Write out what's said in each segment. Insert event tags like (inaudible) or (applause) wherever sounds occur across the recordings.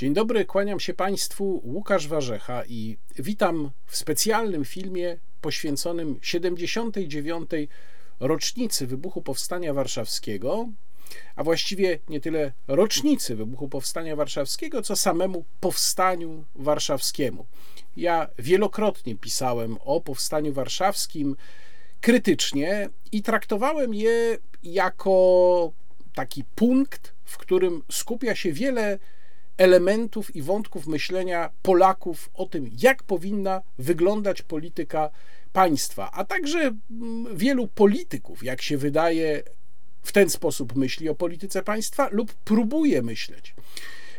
Dzień dobry, kłaniam się Państwu, Łukasz Warzecha i witam w specjalnym filmie poświęconym 79. rocznicy wybuchu Powstania Warszawskiego, a właściwie nie tyle rocznicy wybuchu Powstania Warszawskiego, co samemu Powstaniu Warszawskiemu. Ja wielokrotnie pisałem o Powstaniu Warszawskim krytycznie i traktowałem je jako taki punkt, w którym skupia się wiele elementów i wątków myślenia Polaków o tym, jak powinna wyglądać polityka państwa, a także mm, wielu polityków, jak się wydaje, w ten sposób myśli o polityce państwa lub próbuje myśleć.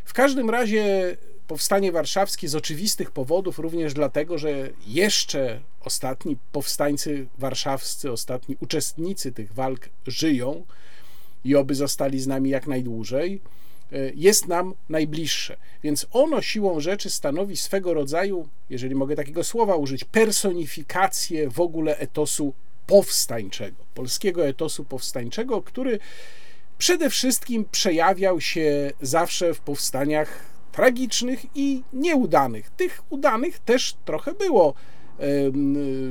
W każdym razie powstanie warszawskie z oczywistych powodów, również dlatego, że jeszcze ostatni powstańcy warszawscy, ostatni uczestnicy tych walk żyją i oby zostali z nami jak najdłużej jest nam najbliższe. Więc ono siłą rzeczy stanowi swego rodzaju, jeżeli mogę takiego słowa użyć, personifikację w ogóle etosu powstańczego, polskiego etosu powstańczego, który przede wszystkim przejawiał się zawsze w powstaniach tragicznych i nieudanych. Tych udanych też trochę było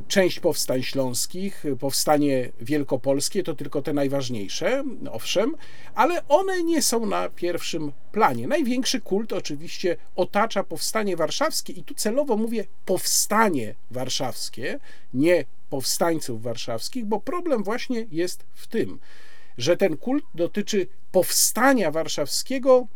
część powstań śląskich, powstanie wielkopolskie to tylko te najważniejsze, owszem, ale one nie są na pierwszym planie. Największy kult oczywiście otacza powstanie warszawskie i tu celowo mówię powstanie warszawskie, nie powstańców warszawskich, bo problem właśnie jest w tym, że ten kult dotyczy powstania warszawskiego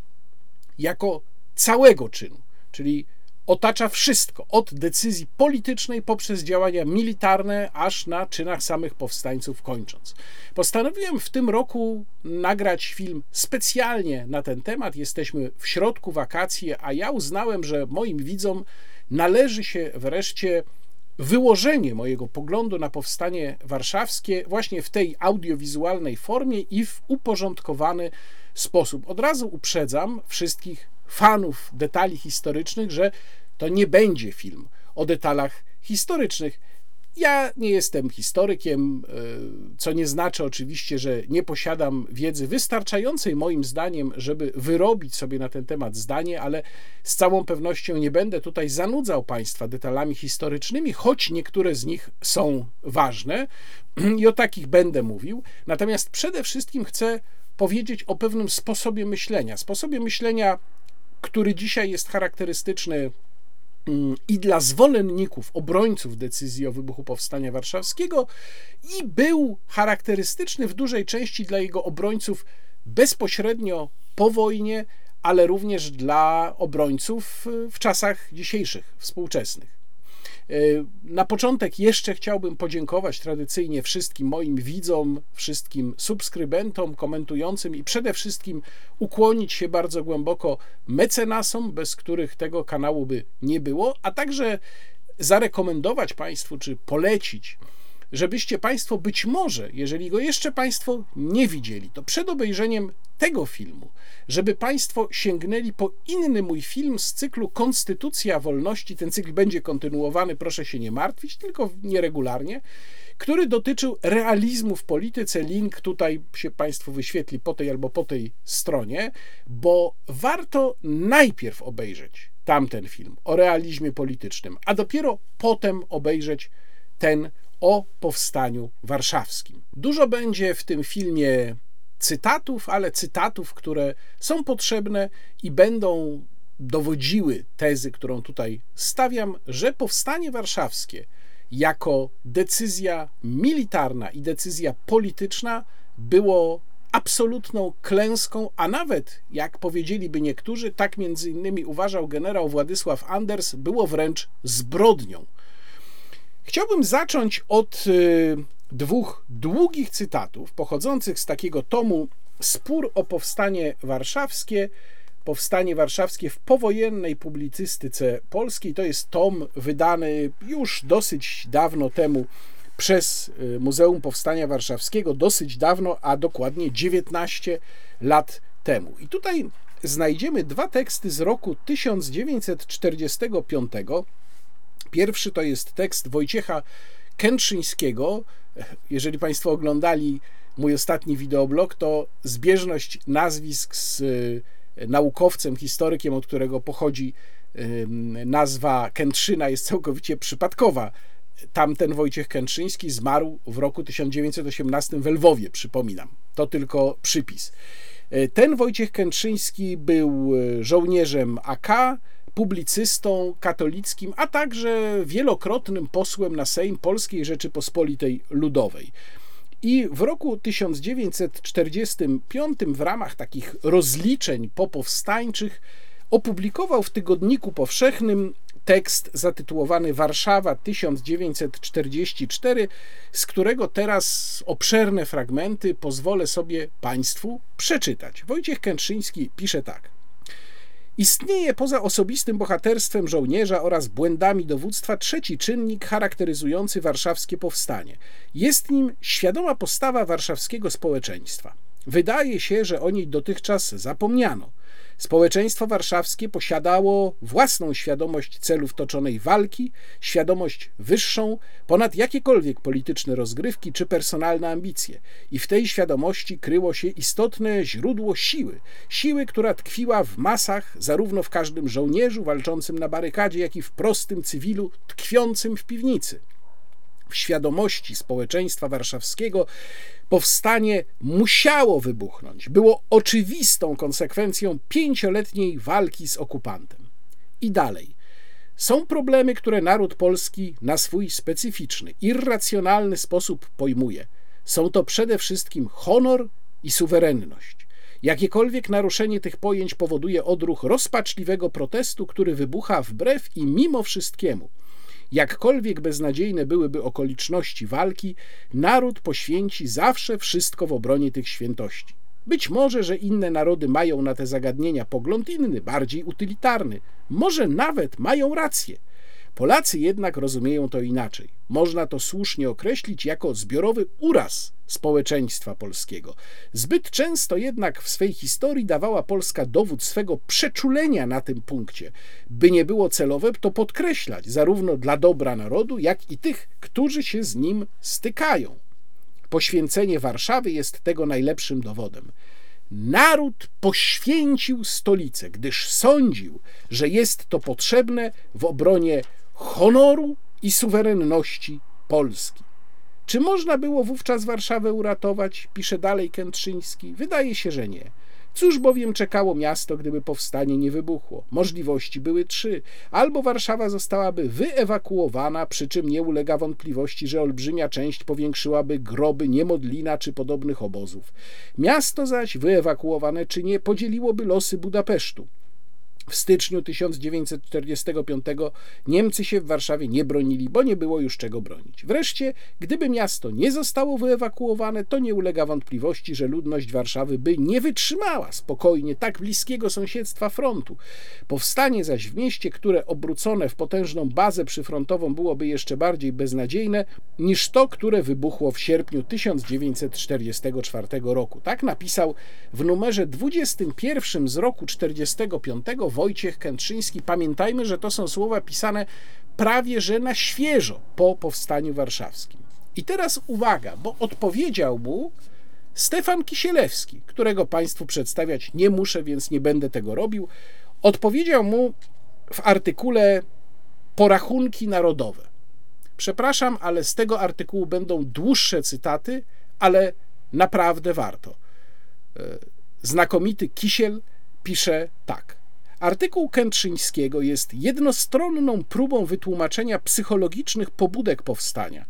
jako całego czynu, czyli otacza wszystko, od decyzji politycznej poprzez działania militarne, aż na czynach samych powstańców kończąc. Postanowiłem w tym roku nagrać film specjalnie na ten temat. Jesteśmy w środku wakacji, a ja uznałem, że moim widzom należy się wreszcie wyłożenie mojego poglądu na powstanie warszawskie właśnie w tej audiowizualnej formie i w uporządkowany sposób. Od razu uprzedzam wszystkich fanów detali historycznych, że to nie będzie film o detalach historycznych. Ja nie jestem historykiem, e, co nie znaczy oczywiście, że nie posiadam wiedzy wystarczającej moim zdaniem, żeby wyrobić sobie na ten temat zdanie, ale z całą pewnością nie będę tutaj zanudzał Państwa detalami historycznymi, choć niektóre z nich są ważne (clears throat) i o takich będę mówił. Natomiast przede wszystkim chcę powiedzieć o pewnym sposobie myślenia. Sposobie myślenia który dzisiaj jest charakterystyczny i dla zwolenników, obrońców decyzji o wybuchu Powstania Warszawskiego, i był charakterystyczny w dużej części dla jego obrońców bezpośrednio po wojnie, ale również dla obrońców w czasach dzisiejszych, współczesnych. Na początek jeszcze chciałbym podziękować tradycyjnie wszystkim moim widzom, wszystkim subskrybentom, komentującym i przede wszystkim ukłonić się bardzo głęboko mecenasom, bez których tego kanału by nie było, a także zarekomendować Państwu czy polecić żebyście Państwo być może, jeżeli go jeszcze Państwo nie widzieli, to przed obejrzeniem tego filmu, żeby Państwo sięgnęli po inny mój film z cyklu Konstytucja Wolności. Ten cykl będzie kontynuowany, proszę się nie martwić, tylko nieregularnie, który dotyczył realizmu w polityce. Link tutaj się Państwu wyświetli po tej albo po tej stronie, bo warto najpierw obejrzeć tamten film o realizmie politycznym, a dopiero potem obejrzeć ten o powstaniu warszawskim. Dużo będzie w tym filmie cytatów, ale cytatów, które są potrzebne i będą dowodziły tezy, którą tutaj stawiam, że powstanie warszawskie jako decyzja militarna i decyzja polityczna było absolutną klęską, a nawet, jak powiedzieliby niektórzy, tak między innymi uważał generał Władysław Anders, było wręcz zbrodnią. Chciałbym zacząć od y, dwóch długich cytatów pochodzących z takiego tomu Spór o powstanie warszawskie. Powstanie warszawskie w powojennej publicystyce polskiej. To jest tom wydany już dosyć dawno temu przez y, Muzeum Powstania Warszawskiego, dosyć dawno, a dokładnie 19 lat temu. I tutaj znajdziemy dwa teksty z roku 1945 Pierwszy to jest tekst Wojciecha Kętrzyńskiego. Jeżeli Państwo oglądali mój ostatni wideoblog, to zbieżność nazwisk z naukowcem, historykiem, od którego pochodzi nazwa Kętrzyna, jest całkowicie przypadkowa. Tamten Wojciech Kętrzyński zmarł w roku 1918 w Lwowie, przypominam. To tylko przypis. E, ten Wojciech Kętrzyński był e, żołnierzem AK, publicystą katolickim, a także wielokrotnym posłem na Sejm Polskiej Rzeczypospolitej Ludowej. I w roku 1945 w ramach takich rozliczeń popowstańczych opublikował w Tygodniku Powszechnym tekst zatytułowany Warszawa 1944, z którego teraz obszerne fragmenty pozwolę sobie Państwu przeczytać. Wojciech Kętrzyński pisze tak. Istnieje poza osobistym bohaterstwem żołnierza oraz błędami dowództwa trzeci czynnik charakteryzujący warszawskie powstanie. Jest nim świadoma postawa warszawskiego społeczeństwa. Wydaje się, że o niej dotychczas zapomniano. Społeczeństwo warszawskie posiadało własną świadomość celów toczonej walki, świadomość wyższą ponad jakiekolwiek polityczne rozgrywki czy personalne ambicje. I w tej świadomości kryło się istotne źródło siły. Siły, która tkwiła w masach, zarówno w każdym żołnierzu walczącym na barykadzie, jak i w prostym cywilu tkwiącym w piwnicy świadomości społeczeństwa warszawskiego powstanie musiało wybuchnąć. Było oczywistą konsekwencją pięcioletniej walki z okupantem. I dalej. Są problemy, które naród polski na swój specyficzny, irracjonalny sposób pojmuje. Są to przede wszystkim honor i suwerenność. Jakiekolwiek naruszenie tych pojęć powoduje odruch rozpaczliwego protestu, który wybucha wbrew i mimo wszystkiemu – Jakkolwiek beznadziejne byłyby okoliczności walki, naród poświęci zawsze wszystko w obronie tych świętości. Być może, że inne narody mają na te zagadnienia pogląd inny, bardziej utylitarny. Może nawet mają rację. Polacy jednak rozumieją to inaczej. Można to słusznie określić jako zbiorowy uraz społeczeństwa polskiego. Zbyt często jednak w swej historii dawała Polska dowód swego przeczulenia na tym punkcie. By nie było celowe, to podkreślać, zarówno dla dobra narodu, jak i tych, którzy się z nim stykają. Poświęcenie Warszawy jest tego najlepszym dowodem. Naród poświęcił stolicę, gdyż sądził, że jest to potrzebne w obronie honoru i suwerenności Polski. Czy można było wówczas Warszawę uratować? Pisze dalej Kętrzyński. Wydaje się, że nie. Cóż bowiem czekało miasto, gdyby powstanie nie wybuchło? Możliwości były trzy. Albo Warszawa zostałaby wyewakuowana, przy czym nie ulega wątpliwości, że olbrzymia część powiększyłaby groby Niemodlina czy podobnych obozów. Miasto zaś, wyewakuowane czy nie, podzieliłoby losy Budapesztu. W styczniu 1945 Niemcy się w Warszawie nie bronili, bo nie było już czego bronić. Wreszcie, gdyby miasto nie zostało wyewakuowane, to nie ulega wątpliwości, że ludność Warszawy by nie wytrzymała spokojnie tak bliskiego sąsiedztwa frontu. Powstanie zaś w mieście, które obrócone w potężną bazę przyfrontową byłoby jeszcze bardziej beznadziejne niż to, które wybuchło w sierpniu 1944 roku. Tak napisał w numerze 21 z roku 1945 Wojciech Kętrzyński. Pamiętajmy, że to są słowa pisane prawie że na świeżo po powstaniu warszawskim. I teraz uwaga, bo odpowiedział mu Stefan Kisielewski, którego Państwu przedstawiać nie muszę, więc nie będę tego robił. Odpowiedział mu w artykule Porachunki Narodowe. Przepraszam, ale z tego artykułu będą dłuższe cytaty, ale naprawdę warto. E, znakomity Kisiel pisze tak. Artykuł Kętrzyńskiego jest jednostronną próbą wytłumaczenia psychologicznych pobudek powstania.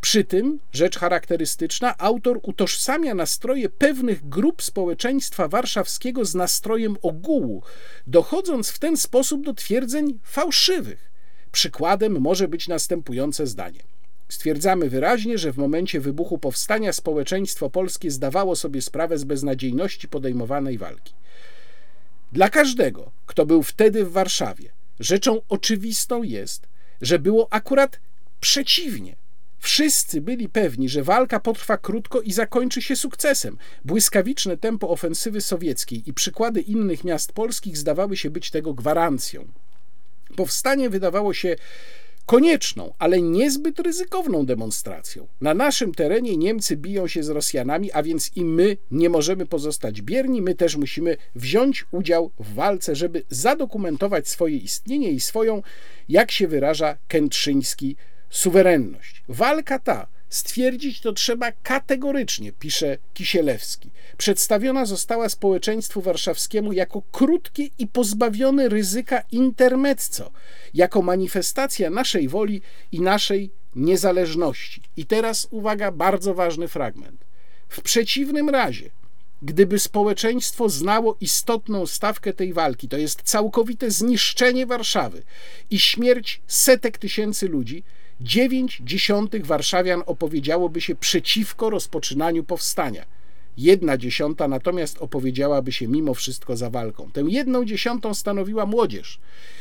Przy tym, rzecz charakterystyczna, autor utożsamia nastroje pewnych grup społeczeństwa warszawskiego z nastrojem ogółu, dochodząc w ten sposób do twierdzeń fałszywych. Przykładem może być następujące zdanie. Stwierdzamy wyraźnie, że w momencie wybuchu powstania społeczeństwo polskie zdawało sobie sprawę z beznadziejności podejmowanej walki. Dla każdego, kto był wtedy w Warszawie, rzeczą oczywistą jest, że było akurat przeciwnie. Wszyscy byli pewni, że walka potrwa krótko i zakończy się sukcesem. Błyskawiczne tempo ofensywy sowieckiej i przykłady innych miast polskich zdawały się być tego gwarancją. Powstanie wydawało się konieczną, ale niezbyt ryzykowną demonstracją. Na naszym terenie Niemcy biją się z Rosjanami, a więc i my nie możemy pozostać bierni, my też musimy wziąć udział w walce, żeby zadokumentować swoje istnienie i swoją, jak się wyraża Kętrzyński, suwerenność. Walka ta Stwierdzić to trzeba kategorycznie, pisze Kisielewski. Przedstawiona została społeczeństwu warszawskiemu jako krótkie i pozbawione ryzyka intermezzo, jako manifestacja naszej woli i naszej niezależności. I teraz uwaga, bardzo ważny fragment. W przeciwnym razie, gdyby społeczeństwo znało istotną stawkę tej walki, to jest całkowite zniszczenie Warszawy i śmierć setek tysięcy ludzi, Dziewięć dziesiątych warszawian opowiedziałoby się przeciwko rozpoczynaniu powstania. Jedna dziesiąta natomiast opowiedziałaby się mimo wszystko za walką. Tę jedną dziesiątą stanowiła młodzież,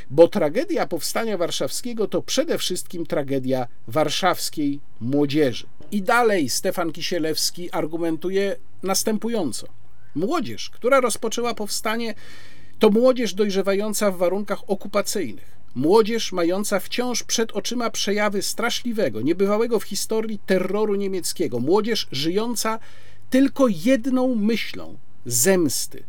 bo tragedia powstania warszawskiego to przede wszystkim tragedia warszawskiej młodzieży. I dalej Stefan Kisielewski argumentuje następująco. Młodzież, która rozpoczęła powstanie, to młodzież dojrzewająca w warunkach okupacyjnych Młodzież mająca wciąż przed oczyma przejawy straszliwego, niebywałego w historii terroru niemieckiego. Młodzież żyjąca tylko jedną myślą zemsty.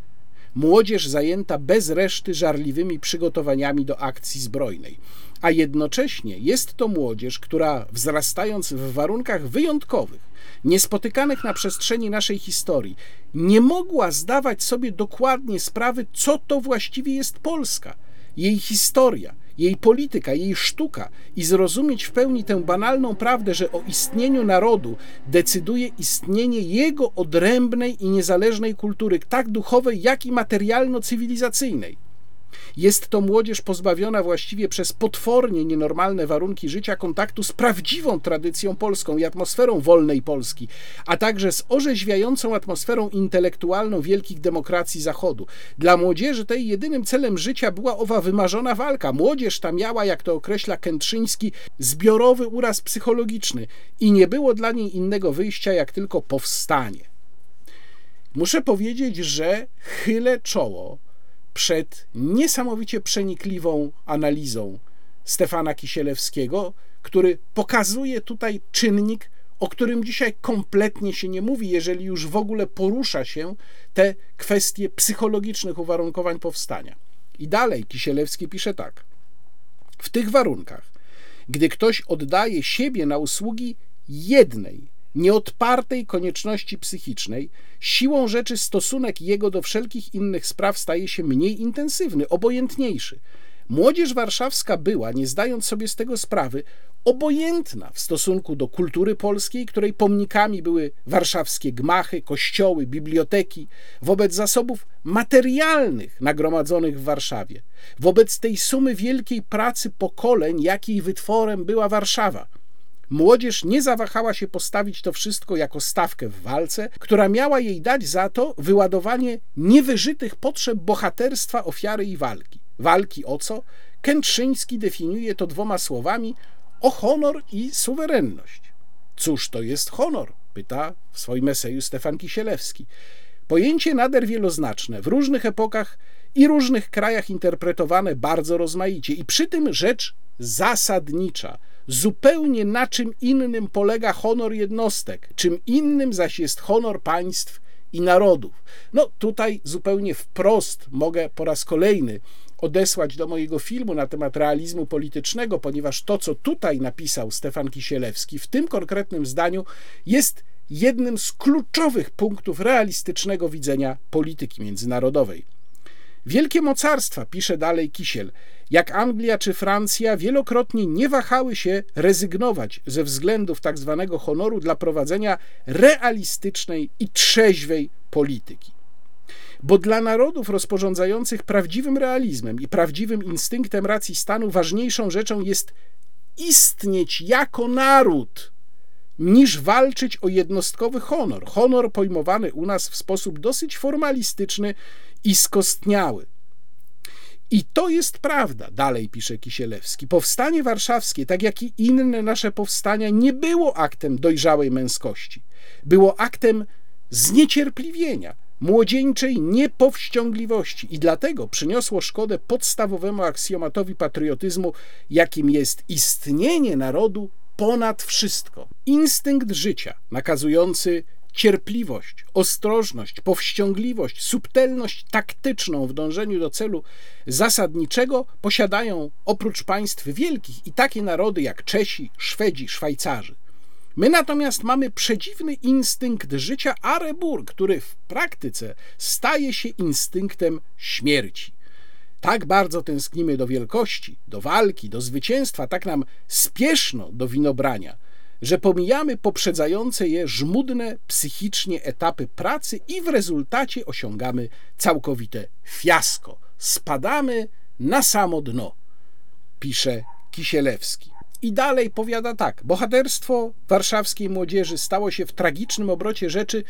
Młodzież zajęta bez reszty żarliwymi przygotowaniami do akcji zbrojnej. A jednocześnie jest to młodzież, która wzrastając w warunkach wyjątkowych, niespotykanych na przestrzeni naszej historii, nie mogła zdawać sobie dokładnie sprawy, co to właściwie jest Polska, jej historia jej polityka, jej sztuka i zrozumieć w pełni tę banalną prawdę, że o istnieniu narodu decyduje istnienie jego odrębnej i niezależnej kultury, tak duchowej, jak i materialno-cywilizacyjnej. Jest to młodzież pozbawiona właściwie przez potwornie nienormalne warunki życia kontaktu z prawdziwą tradycją polską i atmosferą wolnej Polski, a także z orzeźwiającą atmosferą intelektualną wielkich demokracji Zachodu. Dla młodzieży tej jedynym celem życia była owa wymarzona walka. Młodzież ta miała, jak to określa Kętrzyński, zbiorowy uraz psychologiczny i nie było dla niej innego wyjścia jak tylko powstanie. Muszę powiedzieć, że chylę czoło przed niesamowicie przenikliwą analizą Stefana Kisielewskiego, który pokazuje tutaj czynnik, o którym dzisiaj kompletnie się nie mówi, jeżeli już w ogóle porusza się te kwestie psychologicznych uwarunkowań powstania. I dalej Kisielewski pisze tak. W tych warunkach, gdy ktoś oddaje siebie na usługi jednej nieodpartej konieczności psychicznej, siłą rzeczy stosunek jego do wszelkich innych spraw staje się mniej intensywny, obojętniejszy. Młodzież warszawska była, nie zdając sobie z tego sprawy, obojętna w stosunku do kultury polskiej, której pomnikami były warszawskie gmachy, kościoły, biblioteki, wobec zasobów materialnych nagromadzonych w Warszawie, wobec tej sumy wielkiej pracy pokoleń, jakiej wytworem była Warszawa. Młodzież nie zawahała się postawić to wszystko jako stawkę w walce, która miała jej dać za to wyładowanie niewyżytych potrzeb bohaterstwa, ofiary i walki. Walki o co? Kętrzyński definiuje to dwoma słowami: o honor i suwerenność. Cóż to jest honor? pyta w swoim eseju Stefan Kisielewski. Pojęcie nader wieloznaczne, w różnych epokach i różnych krajach interpretowane bardzo rozmaicie, i przy tym rzecz zasadnicza – Zupełnie na czym innym polega honor jednostek, czym innym zaś jest honor państw i narodów. No tutaj zupełnie wprost mogę po raz kolejny odesłać do mojego filmu na temat realizmu politycznego, ponieważ to, co tutaj napisał Stefan Kisielewski w tym konkretnym zdaniu, jest jednym z kluczowych punktów realistycznego widzenia polityki międzynarodowej. Wielkie mocarstwa, pisze dalej Kisiel, jak Anglia czy Francja, wielokrotnie nie wahały się rezygnować ze względów tak zwanego honoru dla prowadzenia realistycznej i trzeźwej polityki. Bo dla narodów rozporządzających prawdziwym realizmem i prawdziwym instynktem racji stanu ważniejszą rzeczą jest istnieć jako naród, niż walczyć o jednostkowy honor. Honor pojmowany u nas w sposób dosyć formalistyczny i skostniały. I to jest prawda, dalej pisze Kisielewski. Powstanie warszawskie, tak jak i inne nasze powstania, nie było aktem dojrzałej męskości. Było aktem zniecierpliwienia, młodzieńczej niepowściągliwości i dlatego przyniosło szkodę podstawowemu aksjomatowi patriotyzmu, jakim jest istnienie narodu ponad wszystko. Instynkt życia nakazujący cierpliwość, ostrożność, powściągliwość, subtelność taktyczną w dążeniu do celu zasadniczego posiadają oprócz państw wielkich i takie narody jak Czesi, Szwedzi, Szwajcarzy. My natomiast mamy przedziwny instynkt życia arebur, który w praktyce staje się instynktem śmierci. Tak bardzo tęsknimy do wielkości, do walki, do zwycięstwa, tak nam spieszno do winobrania, że pomijamy poprzedzające je żmudne psychicznie etapy pracy i w rezultacie osiągamy całkowite fiasko. Spadamy na samo dno, pisze Kisielewski. I dalej powiada tak: Bohaterstwo warszawskiej młodzieży stało się w tragicznym obrocie rzeczy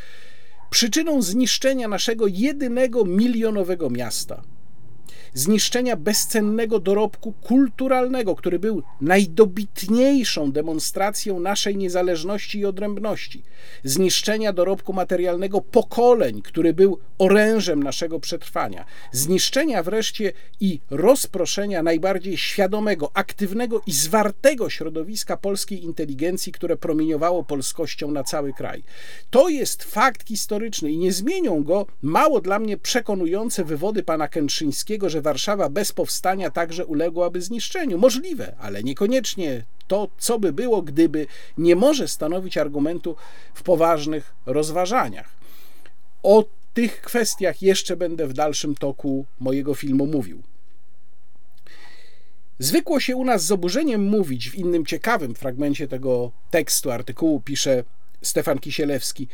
przyczyną zniszczenia naszego jedynego milionowego miasta zniszczenia bezcennego dorobku kulturalnego, który był najdobitniejszą demonstracją naszej niezależności i odrębności, zniszczenia dorobku materialnego pokoleń, który był orężem naszego przetrwania, zniszczenia wreszcie i rozproszenia najbardziej świadomego, aktywnego i zwartego środowiska polskiej inteligencji, które promieniowało polskością na cały kraj. To jest fakt historyczny i nie zmienią go mało dla mnie przekonujące wywody pana Kętrzyńskiego, że Warszawa bez powstania także uległaby zniszczeniu. Możliwe, ale niekoniecznie to, co by było, gdyby nie może stanowić argumentu w poważnych rozważaniach. O tych kwestiach jeszcze będę w dalszym toku mojego filmu mówił. Zwykło się u nas z oburzeniem mówić, w innym ciekawym fragmencie tego tekstu, artykułu pisze Stefan Kisielewski,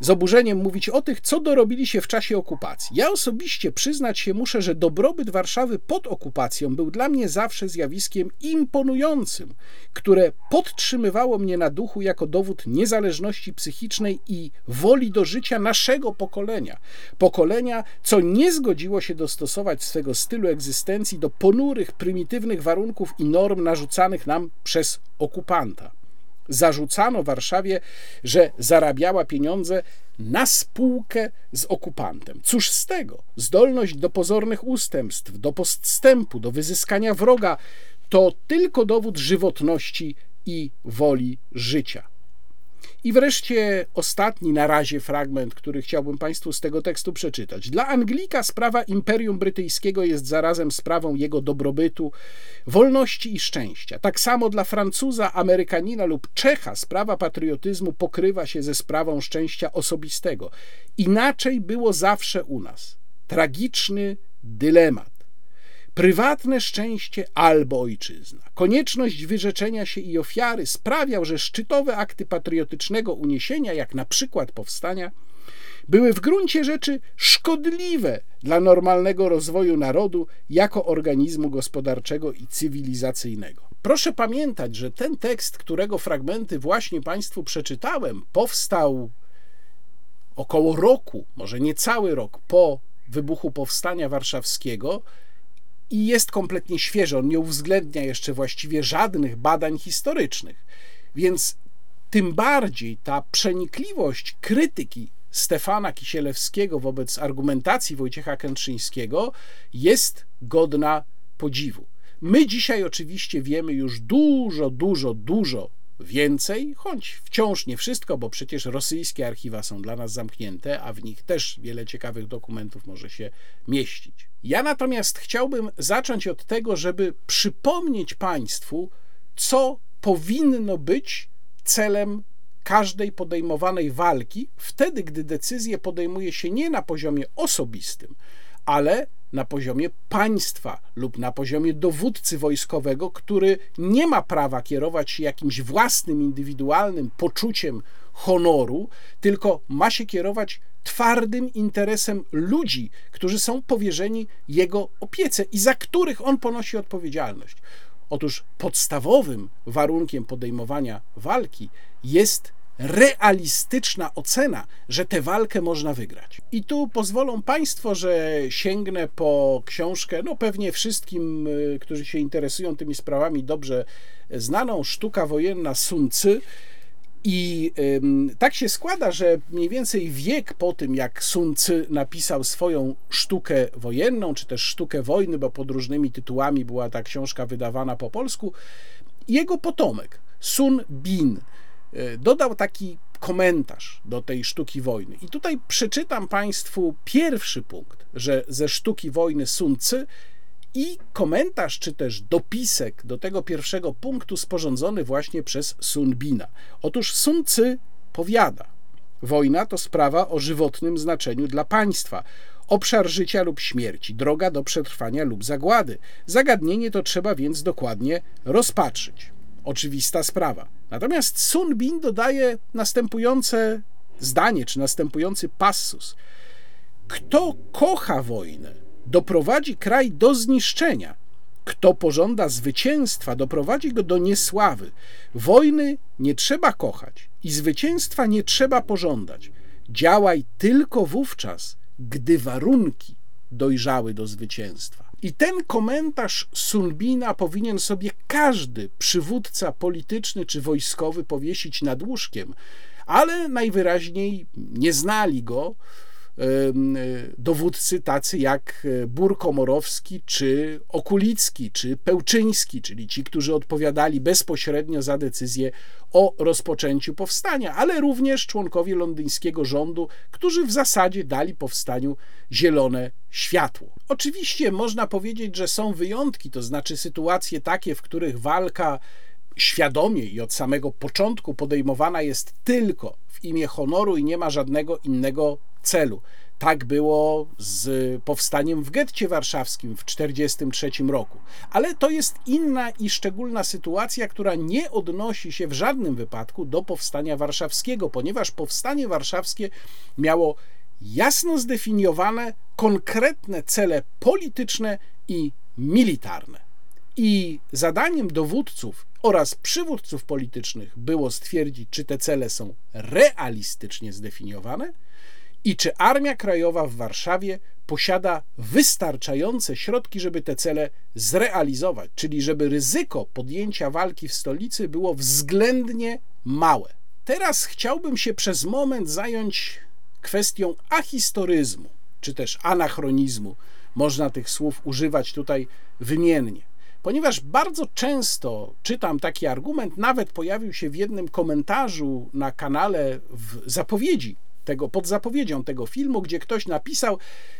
z oburzeniem mówić o tych, co dorobili się w czasie okupacji. Ja osobiście przyznać się muszę, że dobrobyt Warszawy pod okupacją był dla mnie zawsze zjawiskiem imponującym, które podtrzymywało mnie na duchu jako dowód niezależności psychicznej i woli do życia naszego pokolenia. Pokolenia, co nie zgodziło się dostosować swego stylu egzystencji do ponurych, prymitywnych warunków i norm narzucanych nam przez okupanta. Zarzucano Warszawie, że zarabiała pieniądze na spółkę z okupantem. Cóż z tego? Zdolność do pozornych ustępstw, do podstępu, do wyzyskania wroga to tylko dowód żywotności i woli życia. I wreszcie ostatni na razie fragment, który chciałbym Państwu z tego tekstu przeczytać. Dla Anglika sprawa Imperium Brytyjskiego jest zarazem sprawą jego dobrobytu, wolności i szczęścia. Tak samo dla Francuza, Amerykanina lub Czecha sprawa patriotyzmu pokrywa się ze sprawą szczęścia osobistego. Inaczej było zawsze u nas. Tragiczny dylemat prywatne szczęście albo ojczyzna. Konieczność wyrzeczenia się i ofiary sprawiał, że szczytowe akty patriotycznego uniesienia, jak na przykład powstania, były w gruncie rzeczy szkodliwe dla normalnego rozwoju narodu jako organizmu gospodarczego i cywilizacyjnego. Proszę pamiętać, że ten tekst, którego fragmenty właśnie Państwu przeczytałem, powstał około roku, może nie cały rok po wybuchu Powstania Warszawskiego i jest kompletnie świeży. On nie uwzględnia jeszcze właściwie żadnych badań historycznych. Więc tym bardziej ta przenikliwość krytyki Stefana Kisielewskiego wobec argumentacji Wojciecha Kętrzyńskiego jest godna podziwu. My dzisiaj oczywiście wiemy już dużo, dużo, dużo więcej, choć wciąż nie wszystko, bo przecież rosyjskie archiwa są dla nas zamknięte, a w nich też wiele ciekawych dokumentów może się mieścić. Ja natomiast chciałbym zacząć od tego, żeby przypomnieć Państwu, co powinno być celem każdej podejmowanej walki, wtedy gdy decyzje podejmuje się nie na poziomie osobistym, ale na poziomie państwa lub na poziomie dowódcy wojskowego, który nie ma prawa kierować się jakimś własnym, indywidualnym poczuciem honoru, tylko ma się kierować twardym interesem ludzi, którzy są powierzeni jego opiece i za których on ponosi odpowiedzialność. Otóż podstawowym warunkiem podejmowania walki jest realistyczna ocena, że tę walkę można wygrać. I tu pozwolą Państwo, że sięgnę po książkę, no pewnie wszystkim, y, którzy się interesują tymi sprawami, dobrze znaną, Sztuka wojenna Sun. I ym, tak się składa, że mniej więcej wiek po tym, jak Sun Tzu napisał swoją sztukę wojenną, czy też sztukę wojny, bo pod różnymi tytułami była ta książka wydawana po polsku, jego potomek, Sun Bin, dodał taki komentarz do tej sztuki wojny. I tutaj przeczytam Państwu pierwszy punkt, że ze sztuki wojny Sun Tzu i komentarz czy też dopisek do tego pierwszego punktu sporządzony właśnie przez Sun Bina. Otóż Sun Tzu powiada: Wojna to sprawa o żywotnym znaczeniu dla państwa. Obszar życia lub śmierci, droga do przetrwania lub zagłady. Zagadnienie to trzeba więc dokładnie rozpatrzyć. Oczywista sprawa. Natomiast Sun Bin dodaje następujące zdanie, czy następujący passus. Kto kocha wojnę, doprowadzi kraj do zniszczenia. Kto pożąda zwycięstwa, doprowadzi go do niesławy. Wojny nie trzeba kochać i zwycięstwa nie trzeba pożądać. Działaj tylko wówczas, gdy warunki dojrzały do zwycięstwa. I ten komentarz Sunbina powinien sobie każdy przywódca polityczny czy wojskowy powiesić nad łóżkiem, ale najwyraźniej nie znali go, dowódcy tacy jak e, Bur Komorowski, czy Okulicki, czy Pełczyński, czyli ci, którzy odpowiadali bezpośrednio za decyzję o rozpoczęciu powstania, ale również członkowie londyńskiego rządu, którzy w zasadzie dali powstaniu zielone światło. Oczywiście można powiedzieć, że są wyjątki, to znaczy sytuacje takie, w których walka świadomie i od samego początku podejmowana jest tylko w imię honoru i nie ma żadnego innego celu. Tak było z powstaniem w getcie warszawskim w 1943 roku. Ale to jest inna i szczególna sytuacja, która nie odnosi się w żadnym wypadku do powstania warszawskiego, ponieważ powstanie warszawskie miało jasno zdefiniowane, konkretne cele polityczne i militarne. I zadaniem dowódców oraz przywódców politycznych było stwierdzić, czy te cele są realistycznie zdefiniowane i czy Armia Krajowa w Warszawie posiada wystarczające środki, żeby te cele zrealizować, czyli żeby ryzyko podjęcia walki w stolicy było względnie małe. Teraz chciałbym się przez moment zająć kwestią ahistoryzmu, czy też anachronizmu. Można tych słów używać tutaj wymiennie ponieważ bardzo często czytam taki argument, nawet pojawił się w jednym komentarzu na kanale w zapowiedzi tego, pod zapowiedzią tego filmu, gdzie ktoś napisał: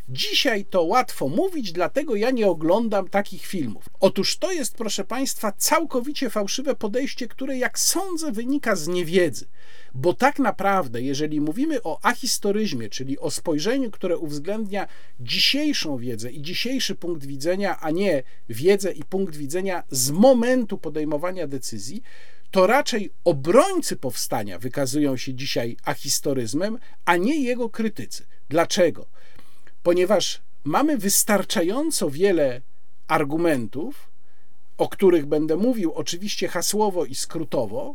Dzisiaj to łatwo mówić, dlatego ja nie oglądam takich filmów. Otóż to jest, proszę Państwa, całkowicie fałszywe podejście, które, jak sądzę, wynika z niewiedzy. Bo tak naprawdę, jeżeli mówimy o ahistoryzmie, czyli o spojrzeniu, które uwzględnia dzisiejszą wiedzę i dzisiejszy punkt widzenia, a nie wiedzę i punkt widzenia z momentu podejmowania decyzji, to raczej obrońcy powstania wykazują się dzisiaj ahistoryzmem, a nie jego krytycy. Dlaczego? Ponieważ mamy wystarczająco wiele argumentów, o których będę mówił oczywiście hasłowo i skrótowo,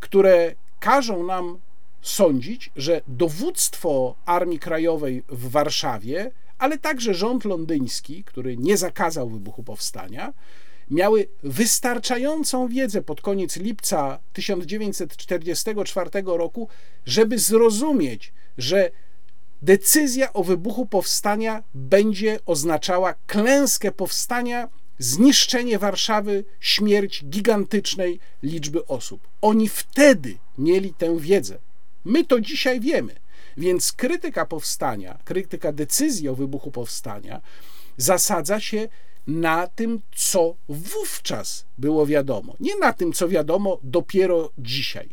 które każą nam sądzić, że dowództwo Armii Krajowej w Warszawie, ale także rząd londyński, który nie zakazał wybuchu powstania, miały wystarczającą wiedzę pod koniec lipca 1944 roku, żeby zrozumieć, że decyzja o wybuchu powstania będzie oznaczała klęskę powstania, zniszczenie Warszawy, śmierć gigantycznej liczby osób. Oni wtedy mieli tę wiedzę. My to dzisiaj wiemy. Więc krytyka powstania, krytyka decyzji o wybuchu powstania zasadza się na tym, co wówczas było wiadomo, nie na tym, co wiadomo dopiero dzisiaj.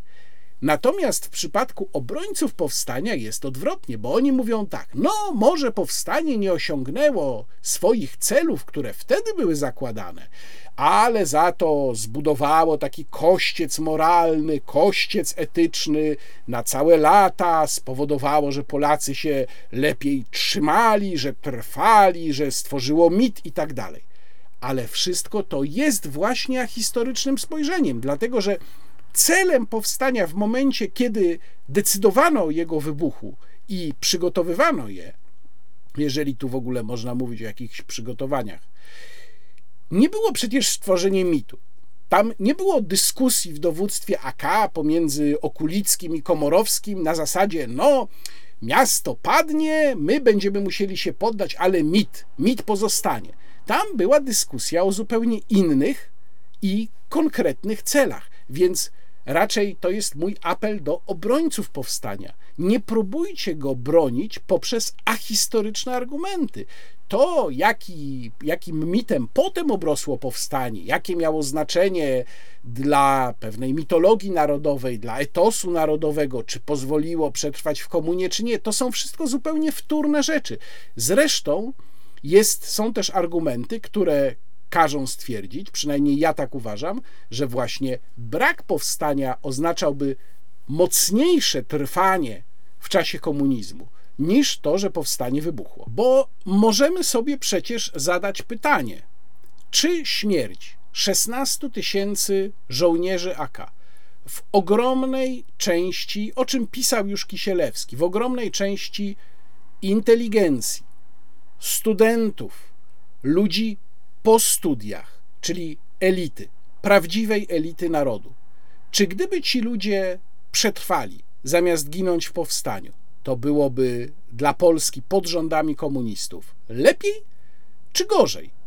Natomiast w przypadku obrońców powstania jest odwrotnie, bo oni mówią tak: no, może powstanie nie osiągnęło swoich celów, które wtedy były zakładane, ale za to zbudowało taki kościec moralny, kościec etyczny na całe lata, spowodowało, że Polacy się lepiej trzymali, że trwali, że stworzyło mit i tak dalej. Ale wszystko to jest właśnie historycznym spojrzeniem, dlatego że celem powstania w momencie, kiedy decydowano o jego wybuchu i przygotowywano je, jeżeli tu w ogóle można mówić o jakichś przygotowaniach, nie było przecież stworzenie mitu. Tam nie było dyskusji w dowództwie AK pomiędzy Okulickim i Komorowskim na zasadzie, no, miasto padnie, my będziemy musieli się poddać, ale mit, mit pozostanie. Tam była dyskusja o zupełnie innych i konkretnych celach, więc raczej to jest mój apel do obrońców powstania. Nie próbujcie go bronić poprzez ahistoryczne argumenty to, jaki, jakim mitem potem obrosło powstanie, jakie miało znaczenie dla pewnej mitologii narodowej, dla etosu narodowego, czy pozwoliło przetrwać w komunie, czy nie, to są wszystko zupełnie wtórne rzeczy. Zresztą jest, są też argumenty, które każą stwierdzić, przynajmniej ja tak uważam, że właśnie brak powstania oznaczałby mocniejsze trwanie w czasie komunizmu niż to, że powstanie wybuchło. Bo możemy sobie przecież zadać pytanie, czy śmierć 16 tysięcy żołnierzy AK w ogromnej części, o czym pisał już Kisielewski, w ogromnej części inteligencji, studentów, ludzi po studiach, czyli elity, prawdziwej elity narodu. Czy gdyby ci ludzie przetrwali, zamiast ginąć w powstaniu, to byłoby dla Polski pod rządami komunistów lepiej czy gorzej?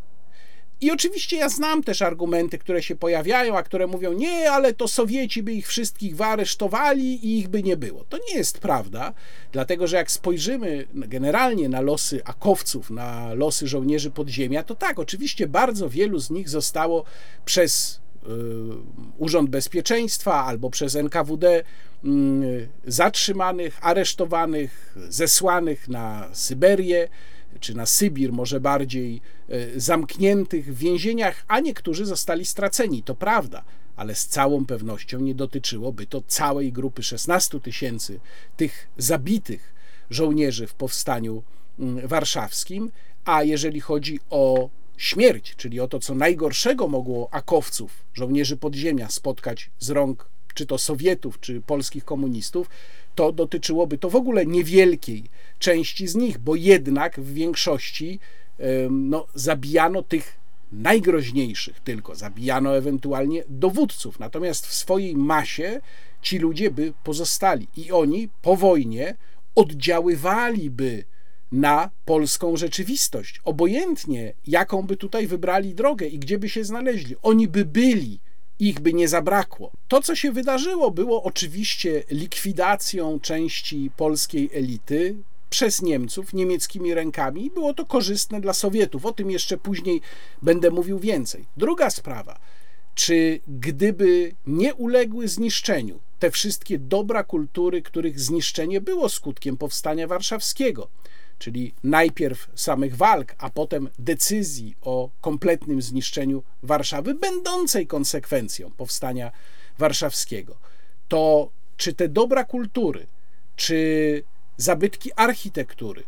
I oczywiście ja znam też argumenty, które się pojawiają, a które mówią, nie, ale to Sowieci by ich wszystkich wyaresztowali i ich by nie było. To nie jest prawda, dlatego że jak spojrzymy generalnie na losy akowców, na losy żołnierzy podziemia, to tak, oczywiście bardzo wielu z nich zostało przez y, Urząd Bezpieczeństwa albo przez NKWD Mm, zatrzymanych, aresztowanych, zesłanych na Syberię czy na Sybir, może bardziej e, zamkniętych w więzieniach, a niektórzy zostali straceni. To prawda, ale z całą pewnością nie dotyczyłoby to całej grupy 16 tysięcy tych zabitych żołnierzy w powstaniu mm, warszawskim. A jeżeli chodzi o śmierć, czyli o to, co najgorszego mogło akowców, żołnierzy podziemia, spotkać z rąk czy to Sowietów, czy polskich komunistów, to dotyczyłoby to w ogóle niewielkiej części z nich, bo jednak w większości no, zabijano tych najgroźniejszych tylko, zabijano ewentualnie dowódców. Natomiast w swojej masie ci ludzie by pozostali i oni po wojnie oddziaływaliby na polską rzeczywistość. Obojętnie, jaką by tutaj wybrali drogę i gdzie by się znaleźli, oni by byli ich by nie zabrakło. To, co się wydarzyło, było oczywiście likwidacją części polskiej elity przez Niemców niemieckimi rękami. Było to korzystne dla Sowietów. O tym jeszcze później będę mówił więcej. Druga sprawa. Czy gdyby nie uległy zniszczeniu te wszystkie dobra kultury, których zniszczenie było skutkiem powstania warszawskiego, czyli najpierw samych walk, a potem decyzji o kompletnym zniszczeniu Warszawy, będącej konsekwencją powstania warszawskiego, to czy te dobra kultury, czy zabytki architektury,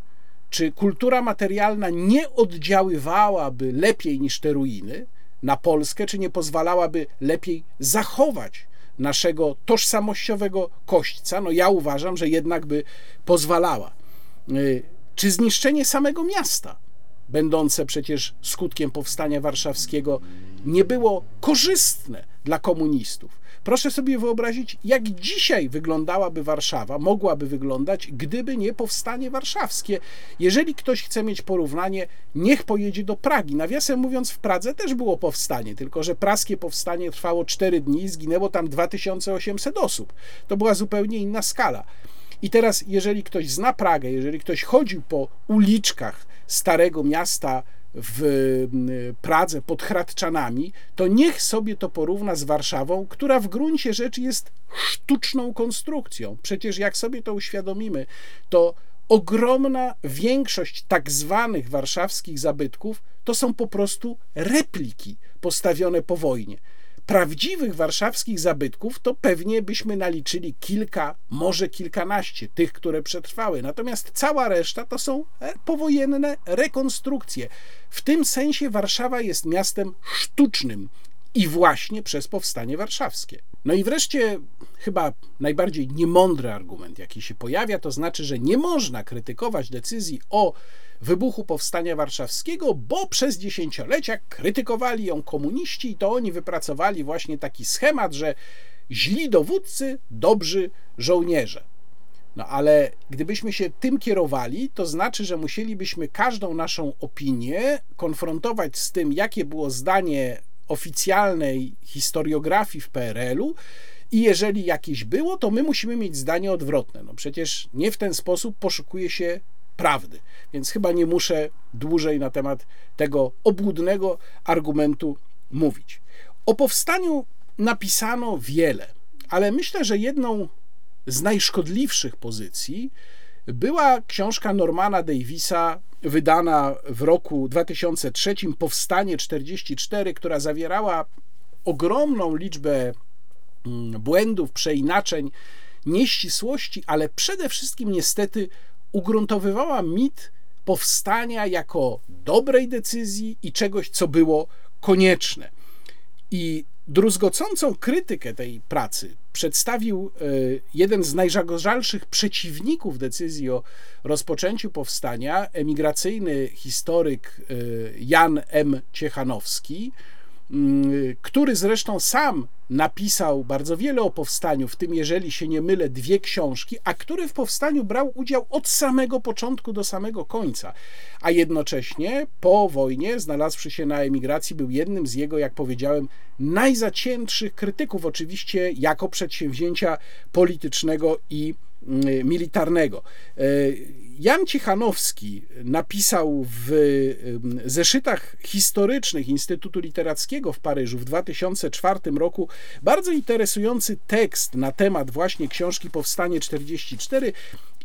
czy kultura materialna nie oddziaływałaby lepiej niż te ruiny na Polskę, czy nie pozwalałaby lepiej zachować naszego tożsamościowego kośćca? No ja uważam, że jednak by pozwalała. Czy zniszczenie samego miasta, będące przecież skutkiem powstania warszawskiego, nie było korzystne dla komunistów. Proszę sobie wyobrazić, jak dzisiaj wyglądałaby Warszawa, mogłaby wyglądać, gdyby nie powstanie warszawskie. Jeżeli ktoś chce mieć porównanie, niech pojedzie do Pragi. Nawiasem mówiąc, w Pradze też było powstanie, tylko że praskie powstanie trwało 4 dni zginęło tam 2800 osób. To była zupełnie inna skala. I teraz, jeżeli ktoś zna Pragę, jeżeli ktoś chodził po uliczkach starego miasta w Pradze pod Hradczanami, to niech sobie to porówna z Warszawą, która w gruncie rzeczy jest sztuczną konstrukcją. Przecież jak sobie to uświadomimy, to ogromna większość tak zwanych warszawskich zabytków to są po prostu repliki postawione po wojnie prawdziwych warszawskich zabytków to pewnie byśmy naliczyli kilka, może kilkanaście tych, które przetrwały. Natomiast cała reszta to są powojenne rekonstrukcje. W tym sensie Warszawa jest miastem sztucznym i właśnie przez powstanie warszawskie. No i wreszcie chyba najbardziej niemądry argument, jaki się pojawia, to znaczy, że nie można krytykować decyzji o wybuchu powstania warszawskiego, bo przez dziesięciolecia krytykowali ją komuniści i to oni wypracowali właśnie taki schemat, że źli dowódcy, dobrzy żołnierze. No ale gdybyśmy się tym kierowali, to znaczy, że musielibyśmy każdą naszą opinię konfrontować z tym, jakie było zdanie oficjalnej historiografii w PRL-u. I jeżeli jakieś było, to my musimy mieć zdanie odwrotne. No przecież nie w ten sposób poszukuje się prawdy. Więc chyba nie muszę dłużej na temat tego obłudnego argumentu mówić. O powstaniu napisano wiele, ale myślę, że jedną z najszkodliwszych pozycji była książka Normana Davisa, wydana w roku 2003, Powstanie 44, która zawierała ogromną liczbę mm, błędów, przeinaczeń, nieścisłości, ale przede wszystkim niestety ugruntowywała mit powstania jako dobrej decyzji i czegoś, co było konieczne. I druzgocącą krytykę tej pracy przedstawił e, jeden z najżagorzalszych przeciwników decyzji o rozpoczęciu powstania, emigracyjny historyk e, Jan M. Ciechanowski, który zresztą sam napisał bardzo wiele o powstaniu, w tym, jeżeli się nie mylę, dwie książki, a który w powstaniu brał udział od samego początku do samego końca, a jednocześnie po wojnie, znalazłszy się na emigracji, był jednym z jego, jak powiedziałem, najzaciętszych krytyków, oczywiście jako przedsięwzięcia politycznego i mm, militarnego. Jan Cichanowski napisał w zeszytach historycznych Instytutu Literackiego w Paryżu w 2004 roku bardzo interesujący tekst na temat właśnie książki Powstanie 44.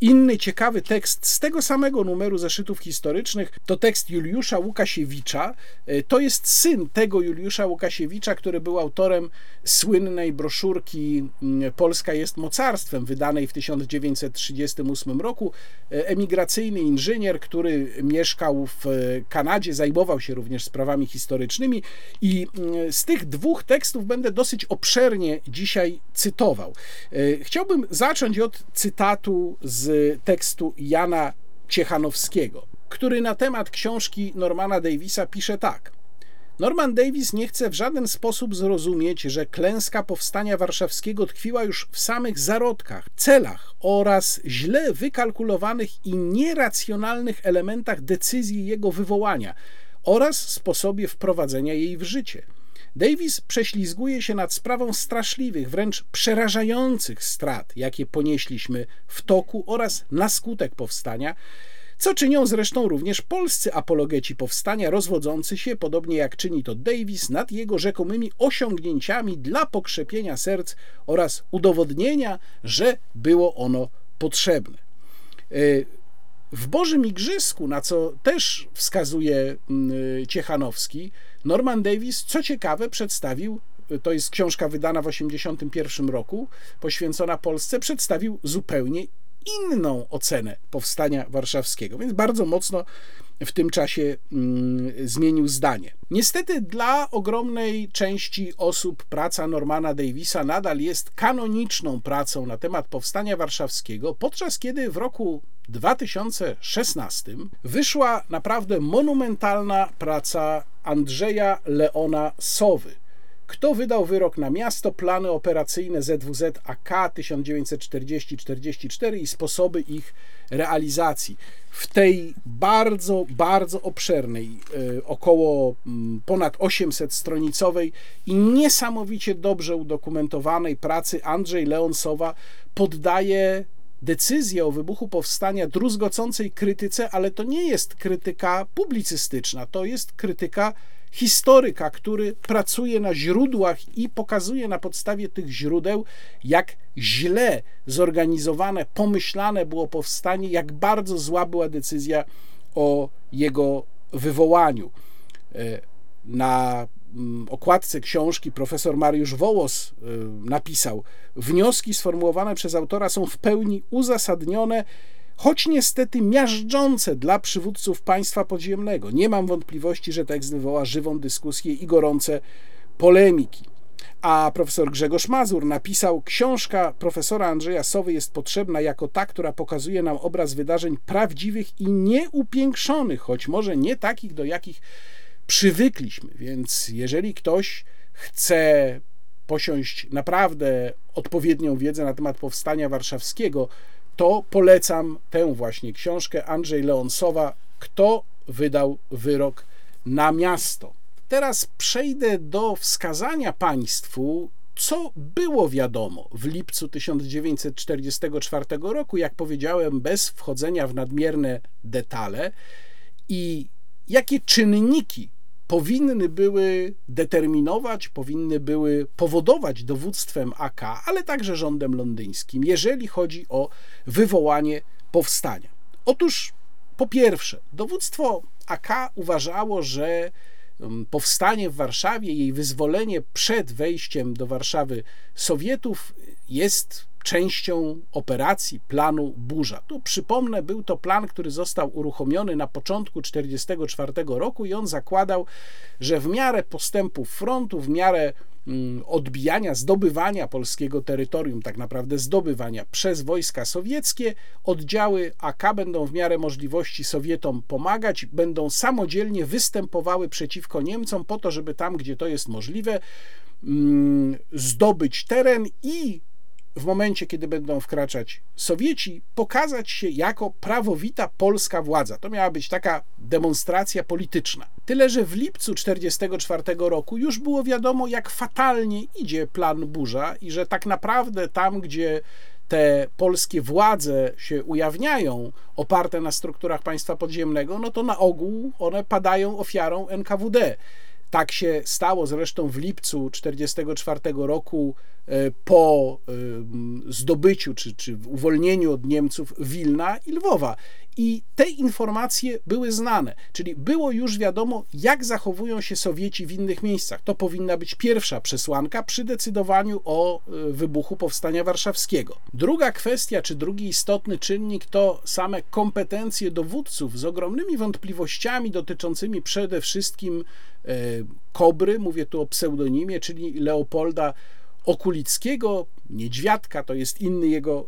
Inny ciekawy tekst z tego samego numeru zeszytów historycznych to tekst Juliusza Łukasiewicza. E, to jest syn tego Juliusza Łukasiewicza, który był autorem słynnej broszurki Polska jest mocarstwem, wydanej w 1938 roku. E, emigracyjny inżynier, który mieszkał w Kanadzie, zajmował się również sprawami historycznymi i mm, z tych dwóch tekstów będę dosyć obszernie dzisiaj cytował. E, chciałbym zacząć od cytatu z tekstu Jana Ciechanowskiego, który na temat książki Normana Davisa pisze tak – Norman Davis nie chce w żaden sposób zrozumieć, że klęska powstania warszawskiego tkwiła już w samych zarodkach, celach oraz źle wykalkulowanych i nieracjonalnych elementach decyzji jego wywołania oraz sposobie wprowadzenia jej w życie. Davis prześlizguje się nad sprawą straszliwych, wręcz przerażających strat, jakie ponieśliśmy w toku oraz na skutek powstania, co czynią zresztą również polscy apologeci powstania, rozwodzący się, podobnie jak czyni to Davis, nad jego rzekomymi osiągnięciami dla pokrzepienia serc oraz udowodnienia, że było ono potrzebne. E, w Bożym Igrzysku, na co też wskazuje mm, Ciechanowski, Norman Davis, co ciekawe, przedstawił to jest książka wydana w 1981 roku, poświęcona Polsce, przedstawił zupełnie inną ocenę powstania warszawskiego, więc bardzo mocno w tym czasie mm, zmienił zdanie. Niestety dla ogromnej części osób praca Normana Davisa nadal jest kanoniczną pracą na temat powstania warszawskiego, podczas kiedy w roku 2016 wyszła naprawdę monumentalna praca Andrzeja Leona Sowy kto wydał wyrok na miasto, plany operacyjne ZWZ AK 1940-44 i sposoby ich realizacji? W tej bardzo, bardzo obszernej, e, około mm, ponad 800 stronicowej i niesamowicie dobrze udokumentowanej pracy Andrzej Leonsowa poddaje decyzję o wybuchu powstania druzgocącej krytyce, ale to nie jest krytyka publicystyczna, to jest krytyka historyka, który pracuje na źródłach i pokazuje na podstawie tych źródeł, jak źle zorganizowane, pomyślane było powstanie, jak bardzo zła była decyzja o jego wywołaniu. E, na mm, okładce książki profesor Mariusz Wołos e, napisał: Wnioski sformułowane przez autora są w pełni uzasadnione choć niestety miażdżące dla przywódców państwa podziemnego. Nie mam wątpliwości, że tekst wywoła żywą dyskusję i gorące polemiki. A profesor Grzegorz Mazur napisał: Książka profesora Andrzeja Sowy jest potrzebna jako ta, która pokazuje nam obraz wydarzeń prawdziwych i nieupiększonych, choć może nie takich, do jakich przywykliśmy. Więc jeżeli ktoś chce posiąść naprawdę odpowiednią wiedzę na temat powstania warszawskiego, to polecam tę właśnie książkę Andrzej Leonsowa Kto wydał wyrok na miasto. Teraz przejdę do wskazania Państwu, co było wiadomo w lipcu 1944 roku, jak powiedziałem, bez wchodzenia w nadmierne detale i jakie czynniki powinny były determinować, powinny były powodować dowództwem AK, ale także rządem londyńskim, jeżeli chodzi o wywołanie powstania. Otóż po pierwsze, dowództwo AK uważało, że um, powstanie w Warszawie, jej wyzwolenie przed wejściem do Warszawy Sowietów jest częścią operacji planu Burza. Tu przypomnę, był to plan, który został uruchomiony na początku 1944 roku i on zakładał, że w miarę postępów frontu, w miarę mm, odbijania, zdobywania polskiego terytorium, tak naprawdę zdobywania przez wojska sowieckie, oddziały AK będą w miarę możliwości Sowietom pomagać, będą samodzielnie występowały przeciwko Niemcom po to, żeby tam, gdzie to jest możliwe, mm, zdobyć teren i w momencie, kiedy będą wkraczać Sowieci, pokazać się jako prawowita polska władza. To miała być taka demonstracja polityczna. Tyle, że w lipcu 1944 roku już było wiadomo, jak fatalnie idzie plan Burza i że tak naprawdę tam, gdzie te polskie władze się ujawniają, oparte na strukturach państwa podziemnego, no to na ogół one padają ofiarą NKWD. Tak się stało zresztą w lipcu 1944 roku e, po e, zdobyciu czy, czy uwolnieniu od Niemców Wilna i Lwowa. I te informacje były znane, czyli było już wiadomo, jak zachowują się Sowieci w innych miejscach. To powinna być pierwsza przesłanka przy decydowaniu o e, wybuchu powstania warszawskiego. Druga kwestia, czy drugi istotny czynnik, to same kompetencje dowódców z ogromnymi wątpliwościami dotyczącymi przede wszystkim Kobry, mówię tu o pseudonimie, czyli Leopolda Okulickiego, Niedźwiadka, to jest inny jego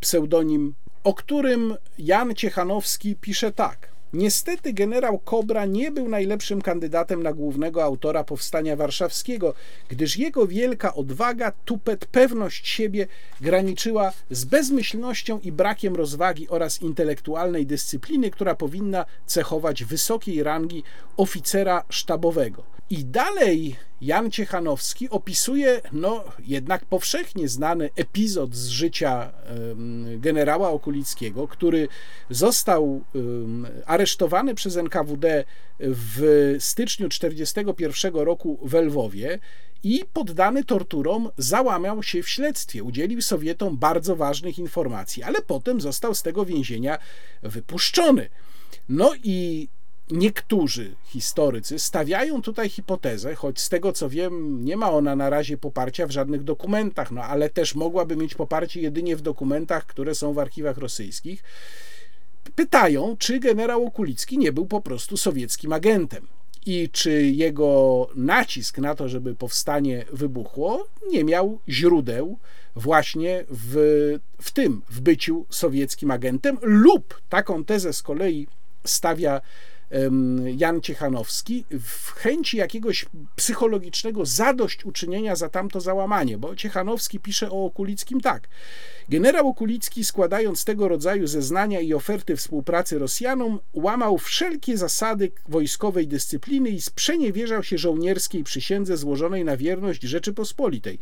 pseudonim, o którym Jan Ciechanowski pisze tak. Niestety generał Kobra nie był najlepszym kandydatem na głównego autora powstania warszawskiego, gdyż jego wielka odwaga, tupet, pewność siebie graniczyła z bezmyślnością i brakiem rozwagi oraz intelektualnej dyscypliny, która powinna cechować wysokiej rangi oficera sztabowego. I dalej Jan Ciechanowski opisuje no, jednak powszechnie znany epizod z życia generała Okulickiego, który został aresztowany przez NKWD w styczniu 1941 roku w Lwowie i poddany torturom załamał się w śledztwie. Udzielił Sowietom bardzo ważnych informacji, ale potem został z tego więzienia wypuszczony. No i niektórzy historycy stawiają tutaj hipotezę, choć z tego co wiem, nie ma ona na razie poparcia w żadnych dokumentach, no ale też mogłaby mieć poparcie jedynie w dokumentach, które są w archiwach rosyjskich. Pytają, czy generał Okulicki nie był po prostu sowieckim agentem i czy jego nacisk na to, żeby powstanie wybuchło, nie miał źródeł właśnie w, w tym, w byciu sowieckim agentem, lub taką tezę z kolei stawia Jan Ciechanowski w chęci jakiegoś psychologicznego zadośćuczynienia za tamto załamanie, bo Ciechanowski pisze o Okulickim tak. Generał Okulicki, składając tego rodzaju zeznania i oferty współpracy Rosjanom, łamał wszelkie zasady wojskowej dyscypliny i sprzeniewierzał się żołnierskiej przysiędze złożonej na wierność Rzeczypospolitej.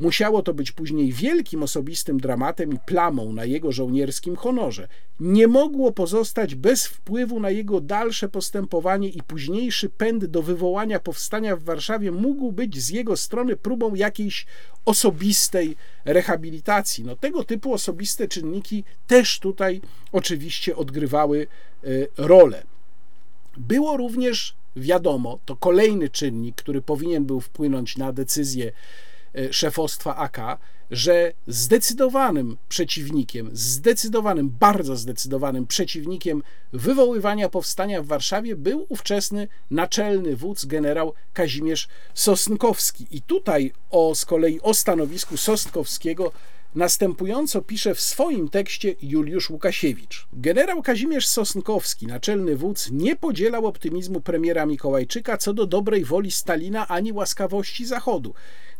Musiało to być później wielkim osobistym dramatem i plamą na jego żołnierskim honorze. Nie mogło pozostać bez wpływu na jego dalsze postępowanie i późniejszy pęd do wywołania powstania w Warszawie mógł być z jego strony próbą jakiejś osobistej rehabilitacji. No, tego typu osobiste czynniki też tutaj oczywiście odgrywały y, rolę. Było również wiadomo, to kolejny czynnik, który powinien był wpłynąć na decyzję e, szefostwa AK, że zdecydowanym przeciwnikiem, zdecydowanym, bardzo zdecydowanym przeciwnikiem wywoływania powstania w Warszawie był ówczesny naczelny wódz generał Kazimierz Sosnkowski. I tutaj o, z kolei o stanowisku Sosnkowskiego Następująco pisze w swoim tekście Juliusz Łukasiewicz. Generał Kazimierz Sosnkowski, naczelny wódz, nie podzielał optymizmu premiera Mikołajczyka co do dobrej woli Stalina ani łaskawości Zachodu.